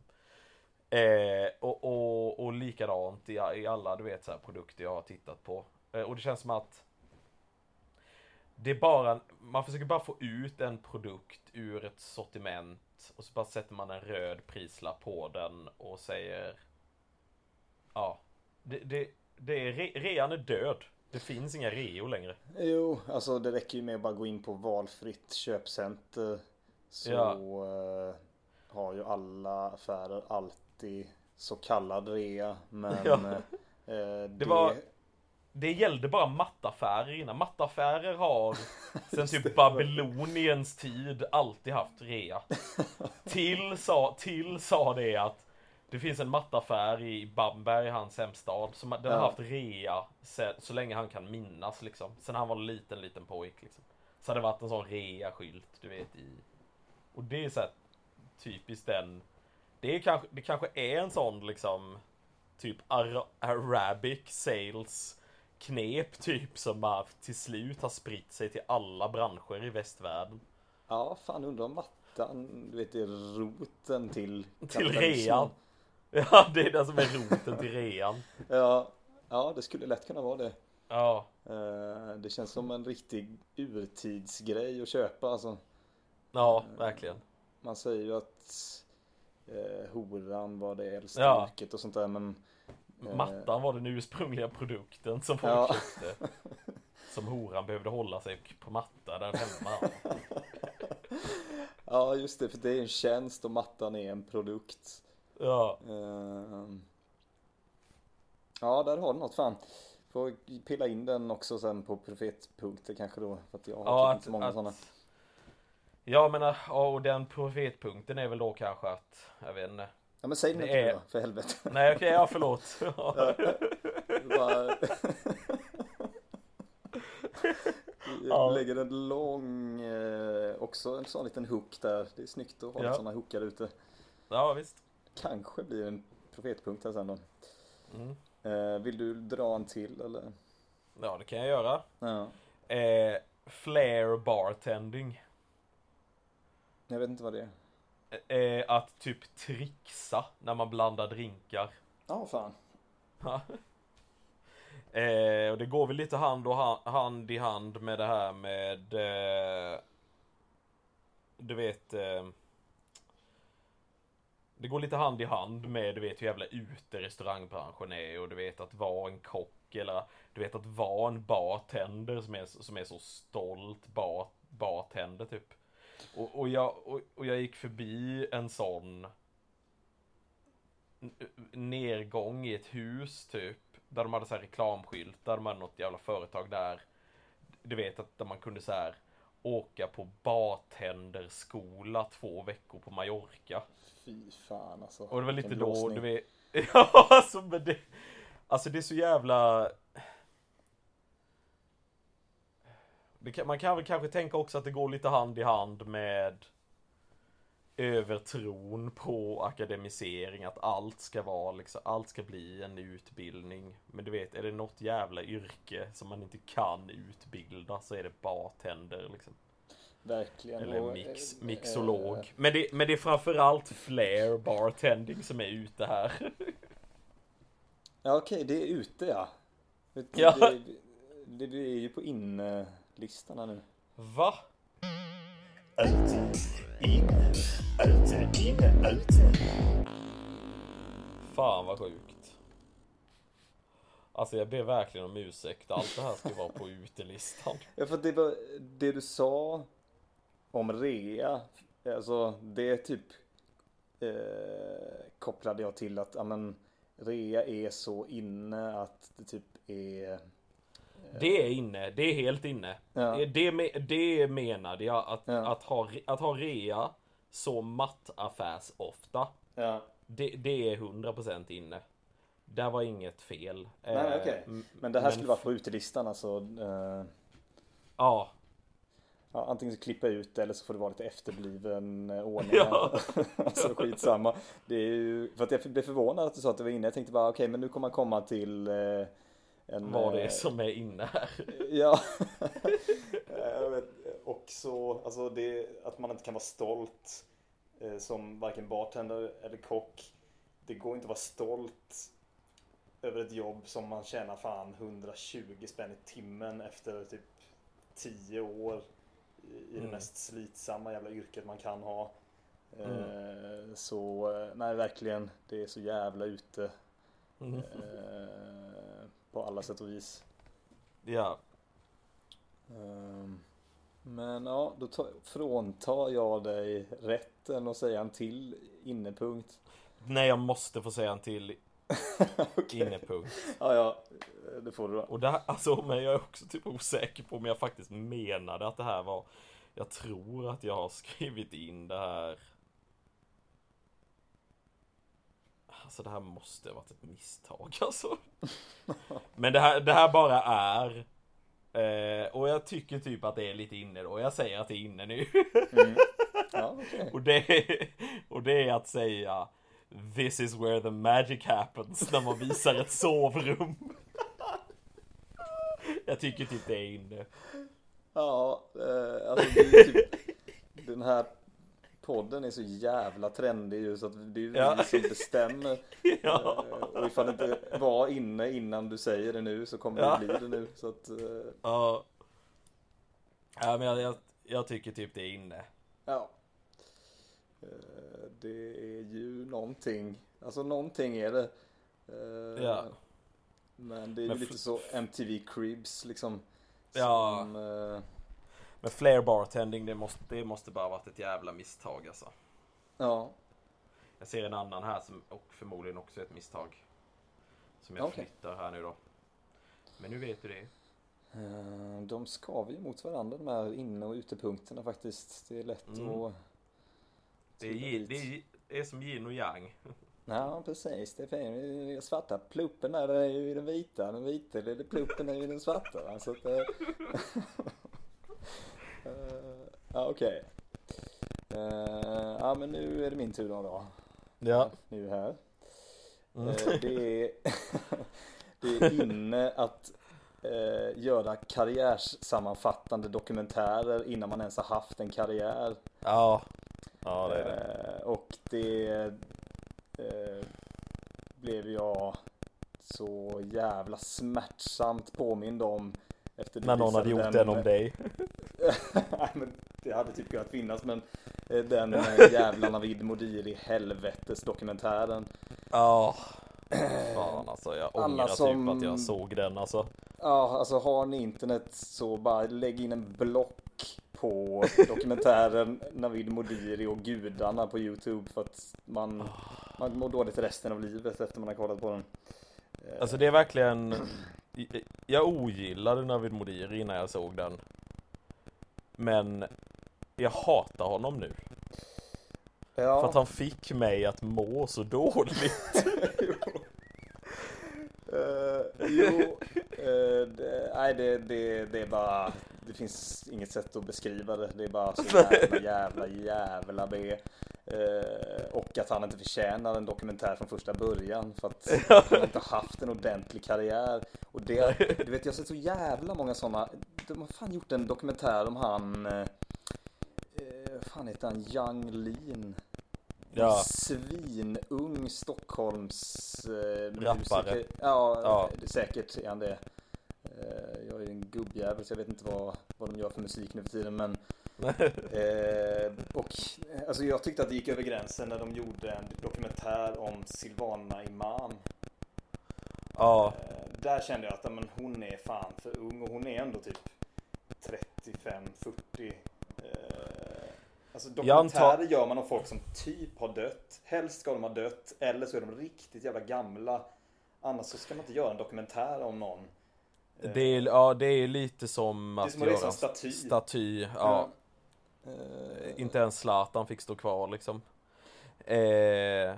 Eh, och, och, och likadant i, i alla du vet så produkter jag har tittat på. Eh, och det känns som att det är bara, man försöker bara få ut en produkt ur ett sortiment och så bara sätter man en röd prislapp på den och säger Ja, det, det, det är, re, rean är död. Det finns inga reor längre. Jo, alltså det räcker ju med att bara gå in på valfritt köpcenter. Så Ja. eh, har ju alla affärer alltid så kallad rea. Men Ja. eh, det, var- Det gällde bara mattaffärer innan. Mattaffärer har sen typ det. Babyloniens tid alltid haft rea. Till sa, till sa det att det finns en mattaffär i Bamberg, hans hemstad, som den har Ja. haft rea sen, så länge han kan minnas liksom. Sen han var en liten, liten pojk liksom. Så hade det varit en sån rea-skylt, du vet i... Och det är så här typiskt den... Det, är kanske, det kanske är en sån liksom typ ara, Arabic sales knep typ som bara till slut har spritt sig till alla branscher i västvärlden. Ja, fan undrar om mattan, du vet är roten till Till rean. Ja, det är det som är roten till rean. Ja, ja, det skulle lätt kunna vara det. Ja, Eh, Det känns som en riktig urtidsgrej att köpa alltså. ja, verkligen. Man säger ju att eh, horan var det äldsta Ja. yrket och sånt där men eh, Mattan var den ursprungliga produkten som folk Ja. köpte. Som horan behövde hålla sig på matta där hemma. Ja just det, för det är en tjänst och mattan är en produkt. Ja, Ehm. Ja, där har du något fan. Får pilla in den också sen på profetpunkter kanske då. För att jag har Ja, inte så många att- sådana. Ja men ja, och den profetpunkten är väl då kanske att, jag vet inte. Ja men säg det inte är- då, för helvete. Nej okej, ja förlåt. Bara... Ja. Lägger en lång, eh, också en sån liten hook där. Det är snyggt att ha Ja. ja. sådana hookar ute. Ja visst. Kanske blir en profetpunkt här sen då. Mm. Eh, vill du dra en till eller? Ja det kan jag göra. Ja. Eh, flare bartending. Jag vet inte vad det är. Eh, att typ trixa när man blandar drinkar. Ja, fan. Ja. eh, och det går väl lite hand, och hand, hand i hand med det här med eh, Du vet eh, Det går lite hand i hand med du vet hur jävla ute restaurangbranschen är och du vet att vara en kock eller du vet att vara en bartender som är, som är så stolt bar, bartender typ. Och, och, jag, och, och jag gick förbi en sån nergång i ett hus typ. Där de hade så här reklamskyltar, de hade något jävla företag där. Du vet att där man kunde så här åka på bartenderskola två veckor på Mallorca. Fy fan alltså. Och det var lite då, du vet. Ja, alltså men det. Alltså det är så jävla. Det kan, man kan väl kanske tänka också att det går lite hand i hand med övertron på akademisering, att allt ska vara liksom, allt ska bli en utbildning. Men du vet, är det något jävla yrke som man inte kan utbilda så är det bartender liksom. Verkligen. Eller mix, eh, mixolog. eh, Men det, men det är framförallt flair bartending som är ute här. Ja okej, det är ute ja. Du, Ja. Det, det, det är ju på inlistan här nu. Va? Ute, inne, ute, inne, ute. Fan vad sjukt. Alltså jag ber verkligen om ursäkt. Allt det här ska vara på utelistan. Ja för det var det du sa om rea. Alltså det typ eh, kopplade jag till att ja, men, rea är så inne att det typ är Det är inne. Det är helt inne. Ja. Det, det, me- det menade jag. Att, Ja. att, ha, att ha rea så mattaffärs ofta. Ja. Det, det är 100% inne. Där var inget fel. Nej, Eh, m- Men det här men skulle vara på utelistan alltså. Eh, Ja. ja, antingen så klippa ut det eller så får det vara lite efterbliven eh, ordning. Ja. alltså skitsamma. Det är ju, för att jag blev förvånad att du sa att det var inne. Jag tänkte bara okej men nu kommer man komma till eh, en, Vad det är eh, som är inne här. Ja. vet också, alltså det, att man inte kan vara stolt eh, som varken bartender eller kock. Det går inte att vara stolt över ett jobb som man tjänar fan 120 spänn i timmen efter typ 10 år i, i det Mm. mest slitsamma jävla yrket man kan ha. Mm. Eh, så eh, nej verkligen, det är så jävla ute Mm. Eh, på alla sätt och vis. Ja. Ehm, Men ja, då tar, fråntar jag dig rätten att säga en till innepunkt. Nej, jag måste få säga en till Okej. innepunkt. Ja, ja, det får du då. Och det alltså, men jag är också typ osäker på om jag faktiskt menade att det här var Jag tror att jag har skrivit in det här Alltså det här måste ha varit ett misstag alltså. Men det här, det här bara är eh, Och jag tycker typ att det är lite inne då. Jag säger att det är inne nu. Mm. Ja, okej. och, det och det är att säga This is where the magic happens när man visar ett sovrum. Jag tycker typ det är inne. Ja, eh, alltså det är typ, den här podden är så jävla trendig ju så att det är ju Ja. vi som bestämmer. Ja, Eh, Och ifall det inte var inne innan du säger det nu så kommer Ja. det bli det nu. Så att, eh, ja. ja men jag, jag, jag tycker typ det är inne. ja. Eh, Det är ju någonting, alltså någonting är det. Ja. Men det är ju lite så MTV Cribs liksom. Ja. Som, eh, Men flair bartending, det måste, det måste bara varit ett jävla misstag alltså. ja. Jag ser en annan här som och förmodligen också är ett misstag. Som jag Okej. flyttar här nu då. Men nu vet du det. Eh, De skaver ju mot varandra de här inne och utepunkterna faktiskt. Det är lätt Mm. att... Det är, det är, det är som yin och yang. Ja precis, det är. Det är svarta pluppen där är ju i den vita, den vita det det pluppen är ju i den svarta. va. Så att, eh, eh, ja okej. Eh, ja men nu är det min tur då. då. Ja. Nu här. Mm. Eh, det, är, det är inne att eh, göra karriärssammanfattande dokumentärer innan man ens har haft en karriär. Ja. Ja, det är det. Eh, och det eh, blev jag så jävla smärtsamt påmind om. Efter När någon hade gjort den om dig. Nej men det hade typ kunnat finnas men eh, den eh, jävla Navid Modiri helvetes dokumentären. Ja. Fan alltså, jag ångrar som- typ att jag såg den alltså. Ja, alltså har ni internet så bara lägg in en block på dokumentären Navid Modiri och gudarna på Youtube för att man, man mår dåligt resten av livet efter man har kollat på den. Eh, Alltså det är verkligen Jag ogillade Navid Modiri innan jag såg den Men Jag hatar honom nu ja. För att han fick mig att må så dåligt Eh, jo, eh, det, nej det, det, det är bara, det finns inget sätt att beskriva det. Det är bara så jävla, jävla, jävla B. Eh, och att han inte förtjänar en dokumentär från första början för att han inte haft en ordentlig karriär. Och det, du vet jag har sett så jävla många sådana, de har fan gjort en dokumentär om han, eh, eh, fan heter han, Young Lean. Ja, Svinung Stockholms eh, Rappare. Ja, Ja. säkert är han det. Eh, jag är ju en gubbjävel så jag vet inte vad, vad de gör för musik nu för tiden men eh, och alltså jag tyckte att det gick över gränsen när de gjorde en dokumentär om Silvana Imam. ja, Eh, där kände jag att men hon är fan för ung och hon är ändå typ 35-40. Eh, alltså Jag antar- dokumentärer gör man om folk som typ har dött. Helst ska de ha dött eller så är de riktigt jävla gamla. Annars så ska man inte göra en dokumentär om någon. Det är, ja, det är lite som är att som att göra en staty. staty ja. Eh, Inte ens Zlatan fick stå kvar liksom eh,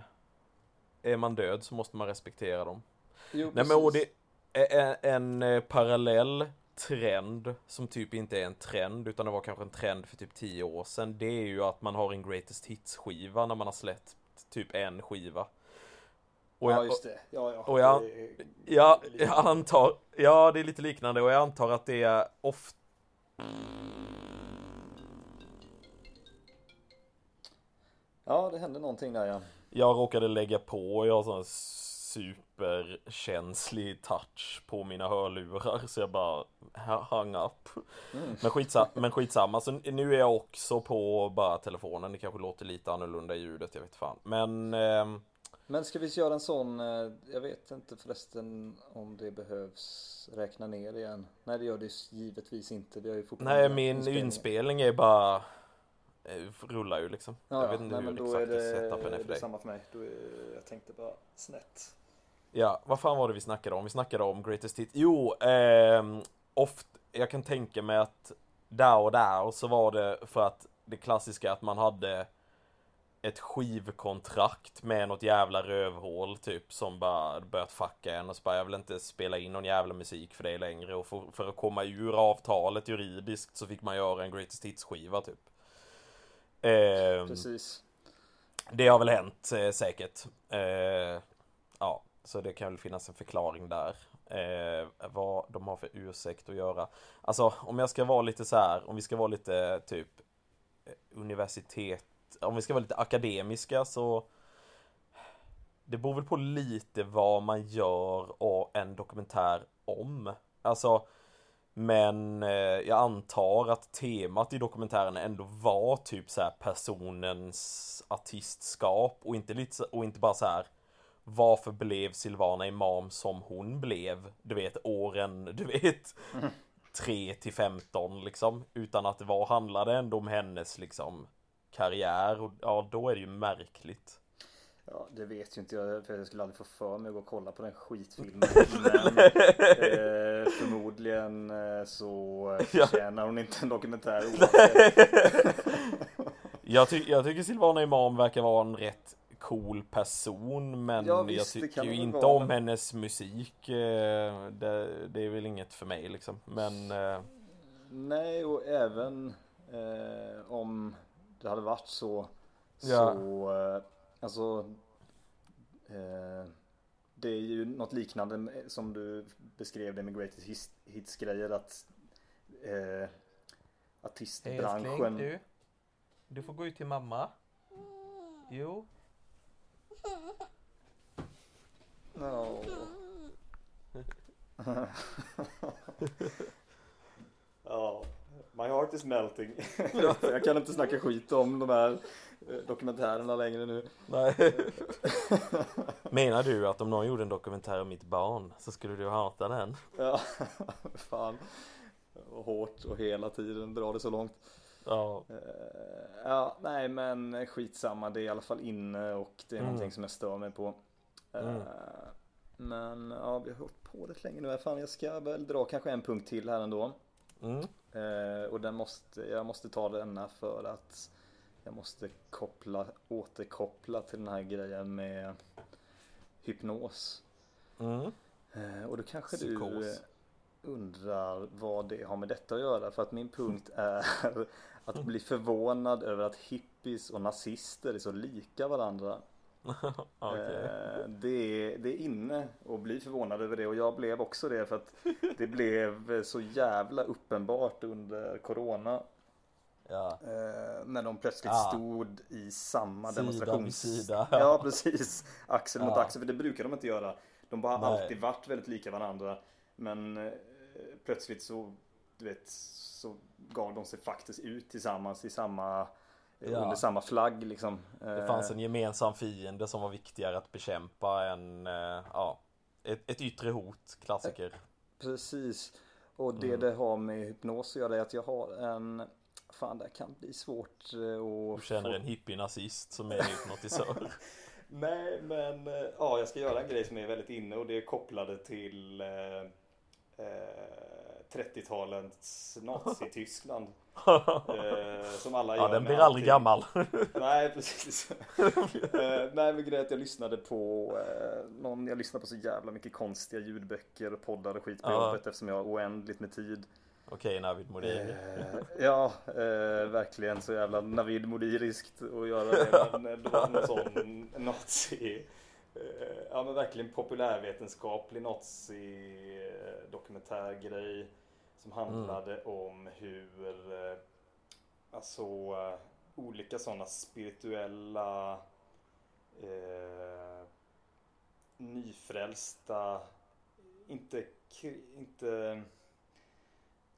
Är man död så måste man respektera dem jo, Nej men och det är en, en eh, parallell trend som typ inte är en trend utan det var kanske en trend för typ 10 år sedan. Det är ju att man har en greatest hits skiva när man har släppt typ en skiva. Och ja jag, just det. Ja, ja. och jag- ja, jag antar, ja det är lite liknande och jag antar att det är ofta ja det hände någonting där ja. Jag råkade lägga på jag har sån superkänslig touch på mina hörlurar så jag bara ha- hung up. Mm. Men, skitsa, men skitsamma, så nu är jag också på bara telefonen. Det kanske låter lite annorlunda i ljudet, jag vet fan. Men ehm, Men ska vi göra en sån, eh, jag vet inte förresten om det behövs räkna ner igen. Nej det gör det givetvis inte. Vi har ju fortfarande nej, min inspelning. är bara eh, rullar ju liksom. Ja, jag ja. vet inte nej, hur då exakt det, setupen är det för är dig. samma för mig. Då är, jag tänkte bara snett. Ja, vad fan var det vi snackade om? Vi snackade om Greatest Hits. Jo, ehm, oft, jag kan tänka mig att där och där så var det för att det klassiska att man hade ett skivkontrakt med något jävla rövhål typ som bara börjat fucka en och så bara jag vill inte spela in någon jävla musik för dig längre och för, för att komma ur avtalet juridiskt så fick man göra en Greatest Hits skiva typ. Ehm, Precis. det har väl hänt eh, säkert. Eh, ja, så det kan väl finnas en förklaring där. Eh, vad de har för ursäkt att göra. Alltså om jag ska vara lite så här, om vi ska vara lite typ eh, universitet, om vi ska vara lite akademiska så det beror väl på lite vad man gör och en dokumentär om. Alltså men eh, jag antar att temat i dokumentären ändå var typ så här personens artistskap och inte lite och inte bara så här varför blev Silvana Imam som hon blev? Du vet åren, du vet 3 till 15 liksom utan att det var handlade ändå om hennes liksom karriär och ja då är det ju märkligt. Ja, det vet ju inte jag för jag skulle aldrig få för mig att gå och kolla på den skitfilmen. Men eh, förmodligen eh, så förtjänar hon inte en dokumentär. Jag, ty jag tycker Silvana Imam verkar vara en rätt cool person men Ja, visst, jag tycker ju inte vara, om men- hennes musik. eh, Det, det är väl inget för mig liksom. Men eh, Nej, och även eh, om det hade varit så Ja. så eh, alltså eh, det är ju något liknande som du beskrev det med Greatest Hits- Hits grejer att eh, artistbranschen du. Du får gå ut till mamma. Jo. Ja. ja, my heart is melting. Jag kan inte snacka skit om de här eh, dokumentärerna längre nu. Nej. Menar du att om någon gjorde en dokumentär om mitt barn så skulle du hata den? Ja, fan. Och hårt och hela tiden dra det så långt. Ja. Eh, Ja, nej men skitsamma. Det är i alla fall inne och det är Mm. någonting som jag stör mig på. Eh, Mm. Men ja, vi har hållit på rätt länge nu. Fan, jag ska väl dra kanske en punkt till här ändå. Mm. Eh, och den måste, jag måste ta denna för att jag måste koppla, återkoppla till den här grejen med hypnos. Mm. Eh, och då kanske Psykos. du undrar vad det har med detta att göra. För att min punkt är att bli förvånad över att hippies och nazister är så lika varandra. Okej. Eh, det, är, det är inne att bli förvånad över det och jag blev också det för att det blev så jävla uppenbart under Corona. Ja. Eh, när de plötsligt Ah. stod i samma Sida demonstrations... sida. Ja precis. Axel mot Ja. axel. För det brukar de inte göra. De har alltid varit väldigt lika varandra. Men eh, plötsligt så, du vet, så gav de sig faktiskt ut tillsammans i samma, Ja. under samma flagg liksom. Det fanns en gemensam fiende som var viktigare att bekämpa än, eh, ja, ett, ett yttre hot, klassiker. Precis. Och det Mm. det har med hypnos att göra är att jag har en Fan det kan bli svårt eh, att Du känner få- en hippie-nazist som är hypnotisör. Nej men eh, ja jag ska göra en grej som är väldigt inne och det är kopplade till eh, eh, 30-talets Nazityskland. Eh, som alla Ja, gör den med blir aldrig gammal. Nej precis. eh, nej men grejen är att jag lyssnade på eh, någon, jag lyssnade på så jävla mycket konstiga ljudböcker och poddar och skit på Ja. jobbet eftersom jag har oändligt med tid. Okej, Navid Modiri. Eh, ja, eh, verkligen så jävla Navid Modiriskt att göra det. Men det var någon sån nazi eh, Ja men verkligen populärvetenskaplig nazi eh, dokumentärgrej Som handlade om hur eh, Alltså eh, olika sådana spirituella eh, Nyfrälsta Inte, inte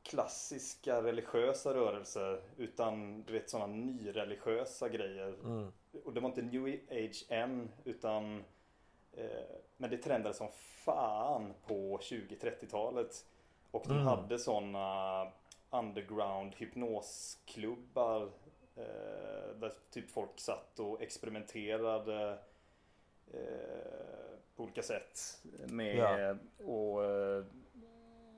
klassiska religiösa rörelser utan du vet sådana nyreligiösa grejer. Mm. Och det var inte new age än utan eh, men det trendade som fan på 20-30-talet. Och de Mm. hade sådana underground hypnosklubbar eh, där typ folk satt och experimenterade eh, på olika sätt med Ja. och eh,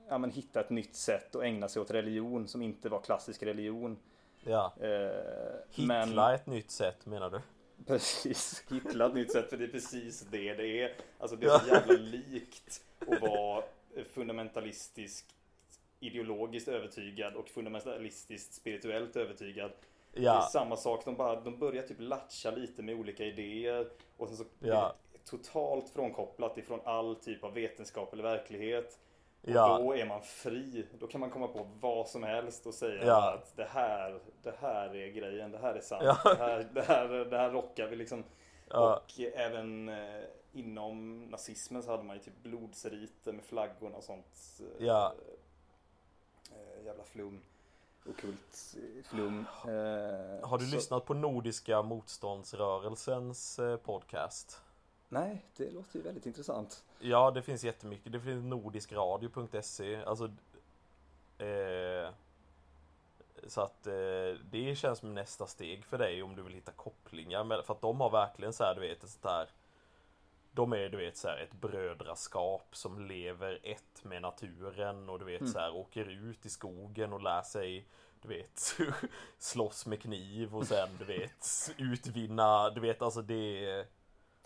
ja, men hitta ett nytt sätt att ägna sig åt religion som inte var klassisk religion. Ja. Eh, Hitla ett nytt sätt menar du? Precis, hittla ett nytt sätt för det är precis det det är. Alltså det är så jävla likt att vara fundamentalistiskt ideologiskt övertygad och fundamentalistiskt spirituellt övertygad. Det är Ja. samma sak, de, bara, de börjar typ latcha lite med olika idéer och sen så blir Ja. det totalt frånkopplat ifrån all typ av vetenskap eller verklighet. Och Ja. då är man fri. Då kan man komma på vad som helst och säga Ja. att det här, det här är grejen, det här är sant. Ja. Det, här, det, här, det här rockar vi liksom. Ja. Och även eh, inom nazismen så hade man ju typ blodseriter med flaggorna och sånt. eh, Ja. jävla flum. Okult eh, flum. Eh, Har du så- lyssnat på Nordiska motståndsrörelsens podcast? Nej, det låter ju väldigt intressant. Ja, det finns jättemycket. Det finns nordiskradio.se. Alltså... Eh, så att eh, det känns som nästa steg för dig om du vill hitta kopplingar. För att de har verkligen så här, du vet, ett sånt här... De är, du vet, så här, ett brödraskap som lever ett med naturen och du vet så här, åker ut i skogen och lär sig du vet, slåss med kniv och sen du vet, utvinna, du vet alltså det är...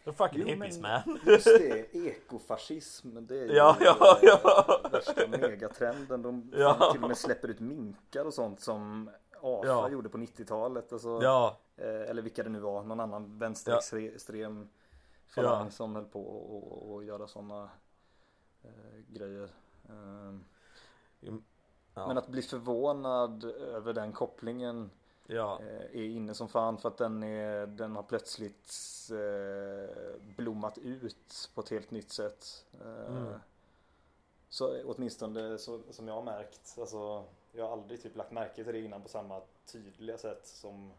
The fucking Jo, hippies men- man. Just det, ekofascism. Det är ju Ja, ja, eh, ja. värsta megatrenden. De Ja. till och med släpper ut minkar och sånt som AFA Ja. gjorde på 90-talet. Alltså, Ja, eh, eller vilka det nu var, någon annan vänsterextrem falang Ja. som höll på och, och göra sådana eh, grejer. Eh, ja, Men att bli förvånad över den kopplingen ja, eh, är inne som fan för att den, är, den har plötsligt eh, blommat ut på ett helt nytt sätt. Eh, Mm. Så åtminstone så, som jag har märkt. Alltså, jag har aldrig typ lagt märke till det innan på samma tydliga sätt som,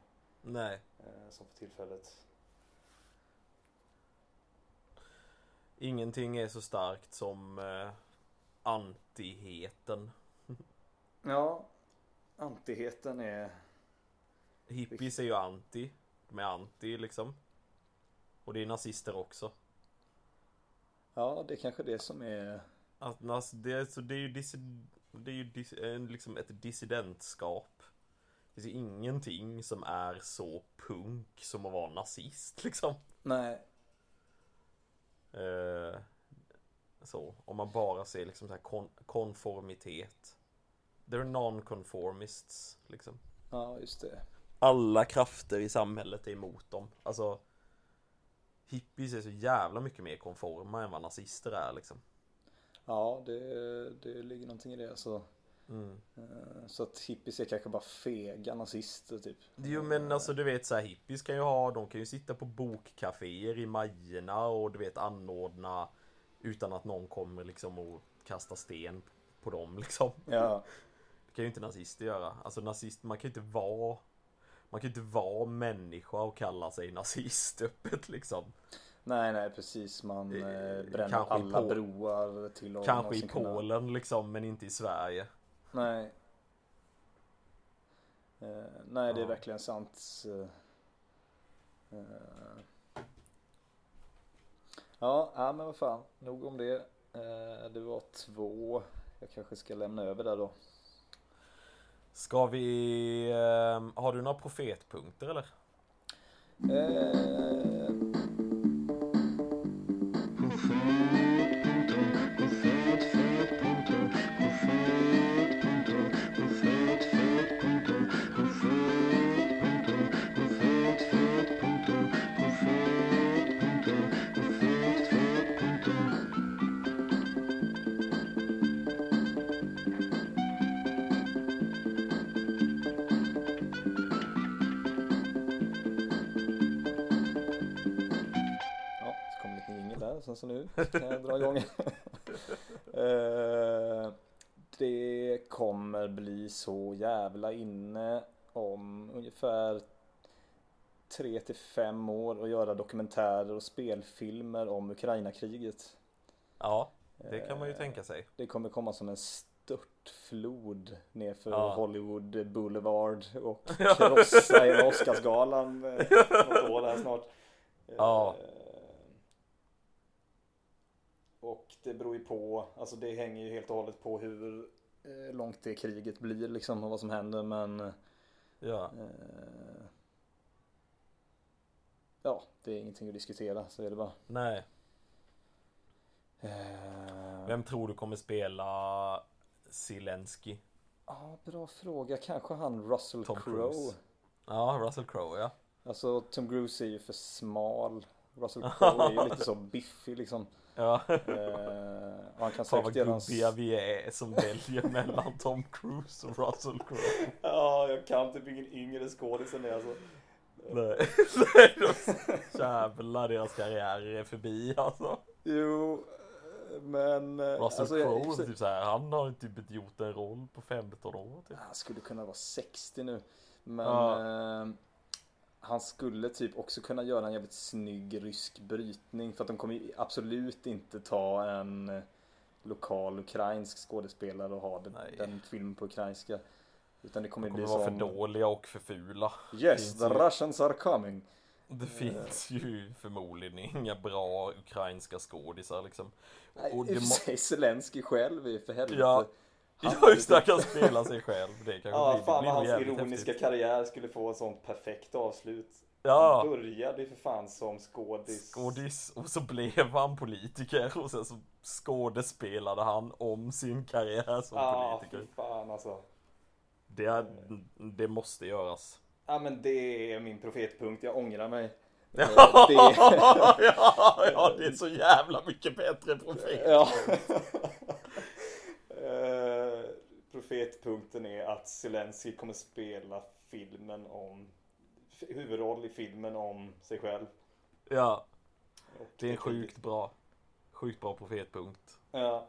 eh, som för tillfället. Ingenting är så starkt som eh, antiheten. Ja, antiheten är... Hippies är ju anti. De är anti liksom. Och det är nazister också. Ja, det är kanske det som är... Att, nas- det, är, så det är ju, dis- det är ju dis- en- liksom ett dissidentskap. Det finns ingenting som är så punk som att vara nazist liksom. Nej, Eh, så, om man bara ser liksom så här kon- konformitet. They're non-conformists liksom. ja just det. Alla krafter i samhället är emot dem. Alltså Hippies är så jävla mycket mer konforma än vad nazister är liksom. Ja, det, det ligger någonting i det. Så, Mm. så att hippies är kanske bara fega nazister typ. Jo men alltså du vet så här hippies kan ju ha, de kan ju sitta på bokcaféer i Majerna och du vet anordna utan att någon kommer liksom och kastar sten på dem liksom. Ja, Det kan ju inte nazister göra. Alltså nazist, man kan ju inte vara Man kan ju inte vara människa och kalla sig nazist öppet liksom. nej nej precis. Man Eh, eh, bränner alla broar till att Kanske i någonsin kunna- Polen liksom men inte i Sverige. Nej. Eh, nej, det är Ja. verkligen sant. Eh, eh. Ja, ja, men vad fan. Nog om det. Eh, det var två. Jag kanske ska lämna över där då. Ska vi... ehm, har du några profetpunkter eller? Liten jingel där. Sen så nu kan jag dra igång. Eh, det kommer bli så jävla inne om ungefär tre till fem år att göra dokumentärer och spelfilmer om Ukraina-kriget. Ja, det kan man ju Eh, tänka sig. Det kommer komma som en störtflod nerför Ja. Hollywood Boulevard och krossa hela Oscarsgalan eh, något år här snart. Ja. Och det beror ju på, alltså det hänger ju helt och hållet på hur eh, långt det kriget blir liksom och vad som händer men Ja. eh, Ja, det är ingenting att diskutera så är det bara. Nej. Eh, Vem tror du kommer spela Zelensky? Ja, bra fråga. Kanske han Russell Crowe. Ja, Russell Crowe ja. Alltså Tom Cruise är ju för smal. Russell Crowe är ju lite så biffig liksom. Ja. Eh, och han kan säkert göra en... vi är som väljer mellan Tom Cruise och Russell Crowe. Ja, jag kan typ ingen yngre skådis än det alltså. Nej, jävlar deras karriärer är förbi alltså. Jo, Men... eh, Russell alltså, jag- Crowe, sig- typ så här, han har typ inte gjort en roll på 15 år typ. Han skulle kunna vara 60 nu. Men Ja. eh, han skulle typ också kunna göra en jävligt snygg rysk brytning. För att de kommer absolut inte ta en eh, lokal ukrainsk skådespelare och ha den, Nej. den filmen på ukrainska. Utan det kommer, De kommer bli vara som... för dåliga och för fula. Yes, the ju- Russians are coming. Det finns ju förmodligen inga bra ukrainska skådisar liksom. Nej, Och det må- sig Zelensky själv är för helvete. Ja. Ja just det, han kan spela sig själv. Det kanske Ja, blir, fan vad hans ironiska häftigt. karriär skulle få ett sånt perfekt avslut. Ja, Han började ju för fan som skådis. skådis och så blev han politiker och sen så skådespelade han om sin karriär som Ja, politiker. fan alltså. Det, är, det måste göras. Ja men det är min profetpunkt, jag ångrar mig. Ja, Eh, det- ja, ja, det är så jävla mycket bättre profil. Ja. Profetpunkten är att Zelensky kommer spela filmen om huvudroll i filmen om sig själv. Ja, Och det är en sjukt bra, sjukt bra profetpunkt. Ja.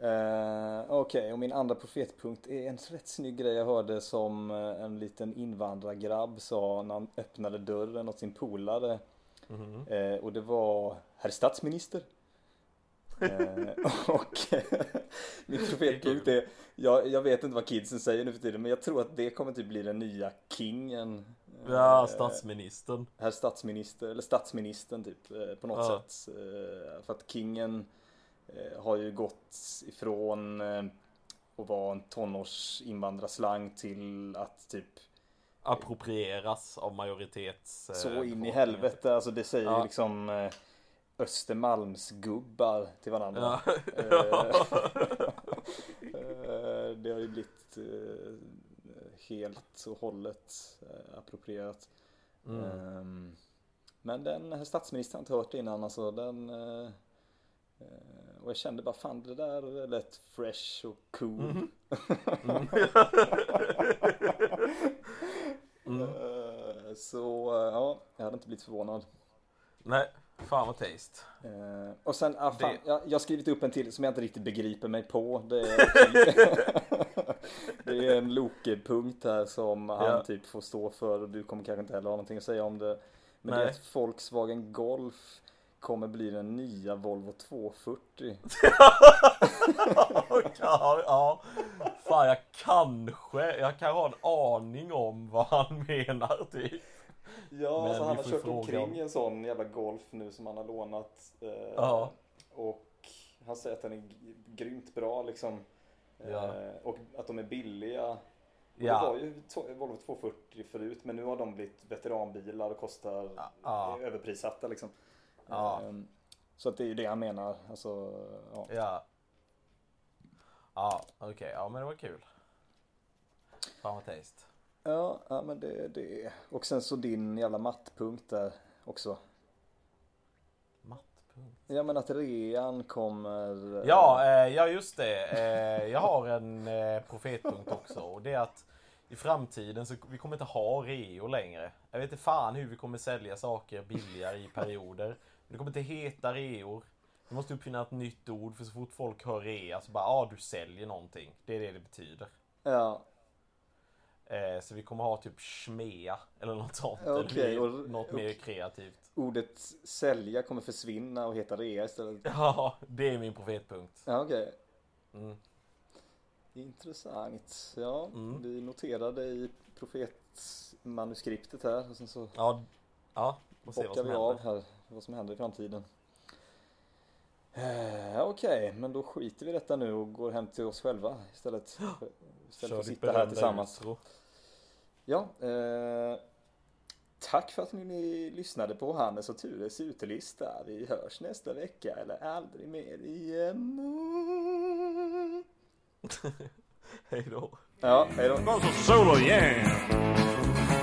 Eh, Okej, och min andra profetpunkt är en rätt snygg grej jag hörde som eh, en liten invandrargrabb sa när han öppnade dörren åt sin polare. Mhm. Eh, och det var Herr statsminister. Eh, och min profetpunkt är, jag, jag vet inte vad kidsen säger nu för tiden, men jag tror att det kommer typ bli den nya kingen. Ja, Eh, statsministern. Herr statsminister, eller statsministern typ eh, på något Ja. sätt. För att kingen har ju gått ifrån att vara en tonårsinvandrarslang till att typ Approprieras av majoritets... så in i helvete. Alltså det säger Ja. liksom Östermalmsgubbar till varandra. Ja. Eh, det har ju blivit eh, helt och hållet eh, approprierat. Mm. Ehm, Men den statsministern har inte hört innan alltså. Den, eh, eh, och jag kände bara fan det där lät fresh och cool. Mm. Mm. Eh, Så eh, ja, jag hade inte blivit förvånad. Nej, fan vad taste. Eh, och sen, ah, fan, Det- jag, jag har skrivit upp en till som jag inte riktigt begriper mig på. Det är, det är en Loke-punkt här som han Ja. typ får stå för och du kommer kanske inte heller ha någonting att säga om det. Men det Nej. är att Volkswagen Golf kommer bli den nya Volvo 240. ja, ja. Fan jag kanske, jag kan ha en aning om vad han menar typ. Ja, Men alltså han har kört omkring om- en sån jävla Golf nu som han har lånat. Eh, Ja. Och han säger att den är grymt bra liksom. Eh, Ja. Och att de är billiga. Ja. Det var ju Volvo 240 förut men nu har de blivit veteranbilar och kostar Ja. överprissatta liksom. Ja. Ehm, Så att det är ju det han menar. Alltså, ja. Ja. Ja, okej. Ja, men det var kul. Fan vad taste. Ja, ja men det det. Och sen så din jävla mattpunkt där också. Mattpunkt. Ja men att rean kommer. Ja, eh, ja just det. Eh, jag har en eh, profetpunkt också. Och det är att i framtiden så vi kommer inte ha reo längre. Jag vet inte fan hur vi kommer sälja saker billigare i perioder. Det kommer inte heta reor. Vi måste uppfinna ett nytt ord för så fort folk hör rea så bara ja ah, du säljer någonting. Det är det det betyder. Ja, så vi kommer ha typ schmea eller något sånt. Okej, eller och- något mer kreativt. ordet sälja kommer försvinna och heta rea istället. Ja, det är min profetpunkt. Ja, okej. Mm. Intressant. Ja, Mm. vi noterade i profetmanuskriptet här och sen så Ja, ja, får se vad bockar som vi av händer. här vad som händer i framtiden. Eh, Okej, men då skiter vi i detta nu och går hem till oss själva istället. Istället för Kör att ditt sitta här tillsammans. outro. Ja, eh, tack för att ni lyssnade på Hannes och Tures utelista. Vi hörs nästa vecka eller aldrig mer igen. Hej då. Ja, hej då. Solo, yeah!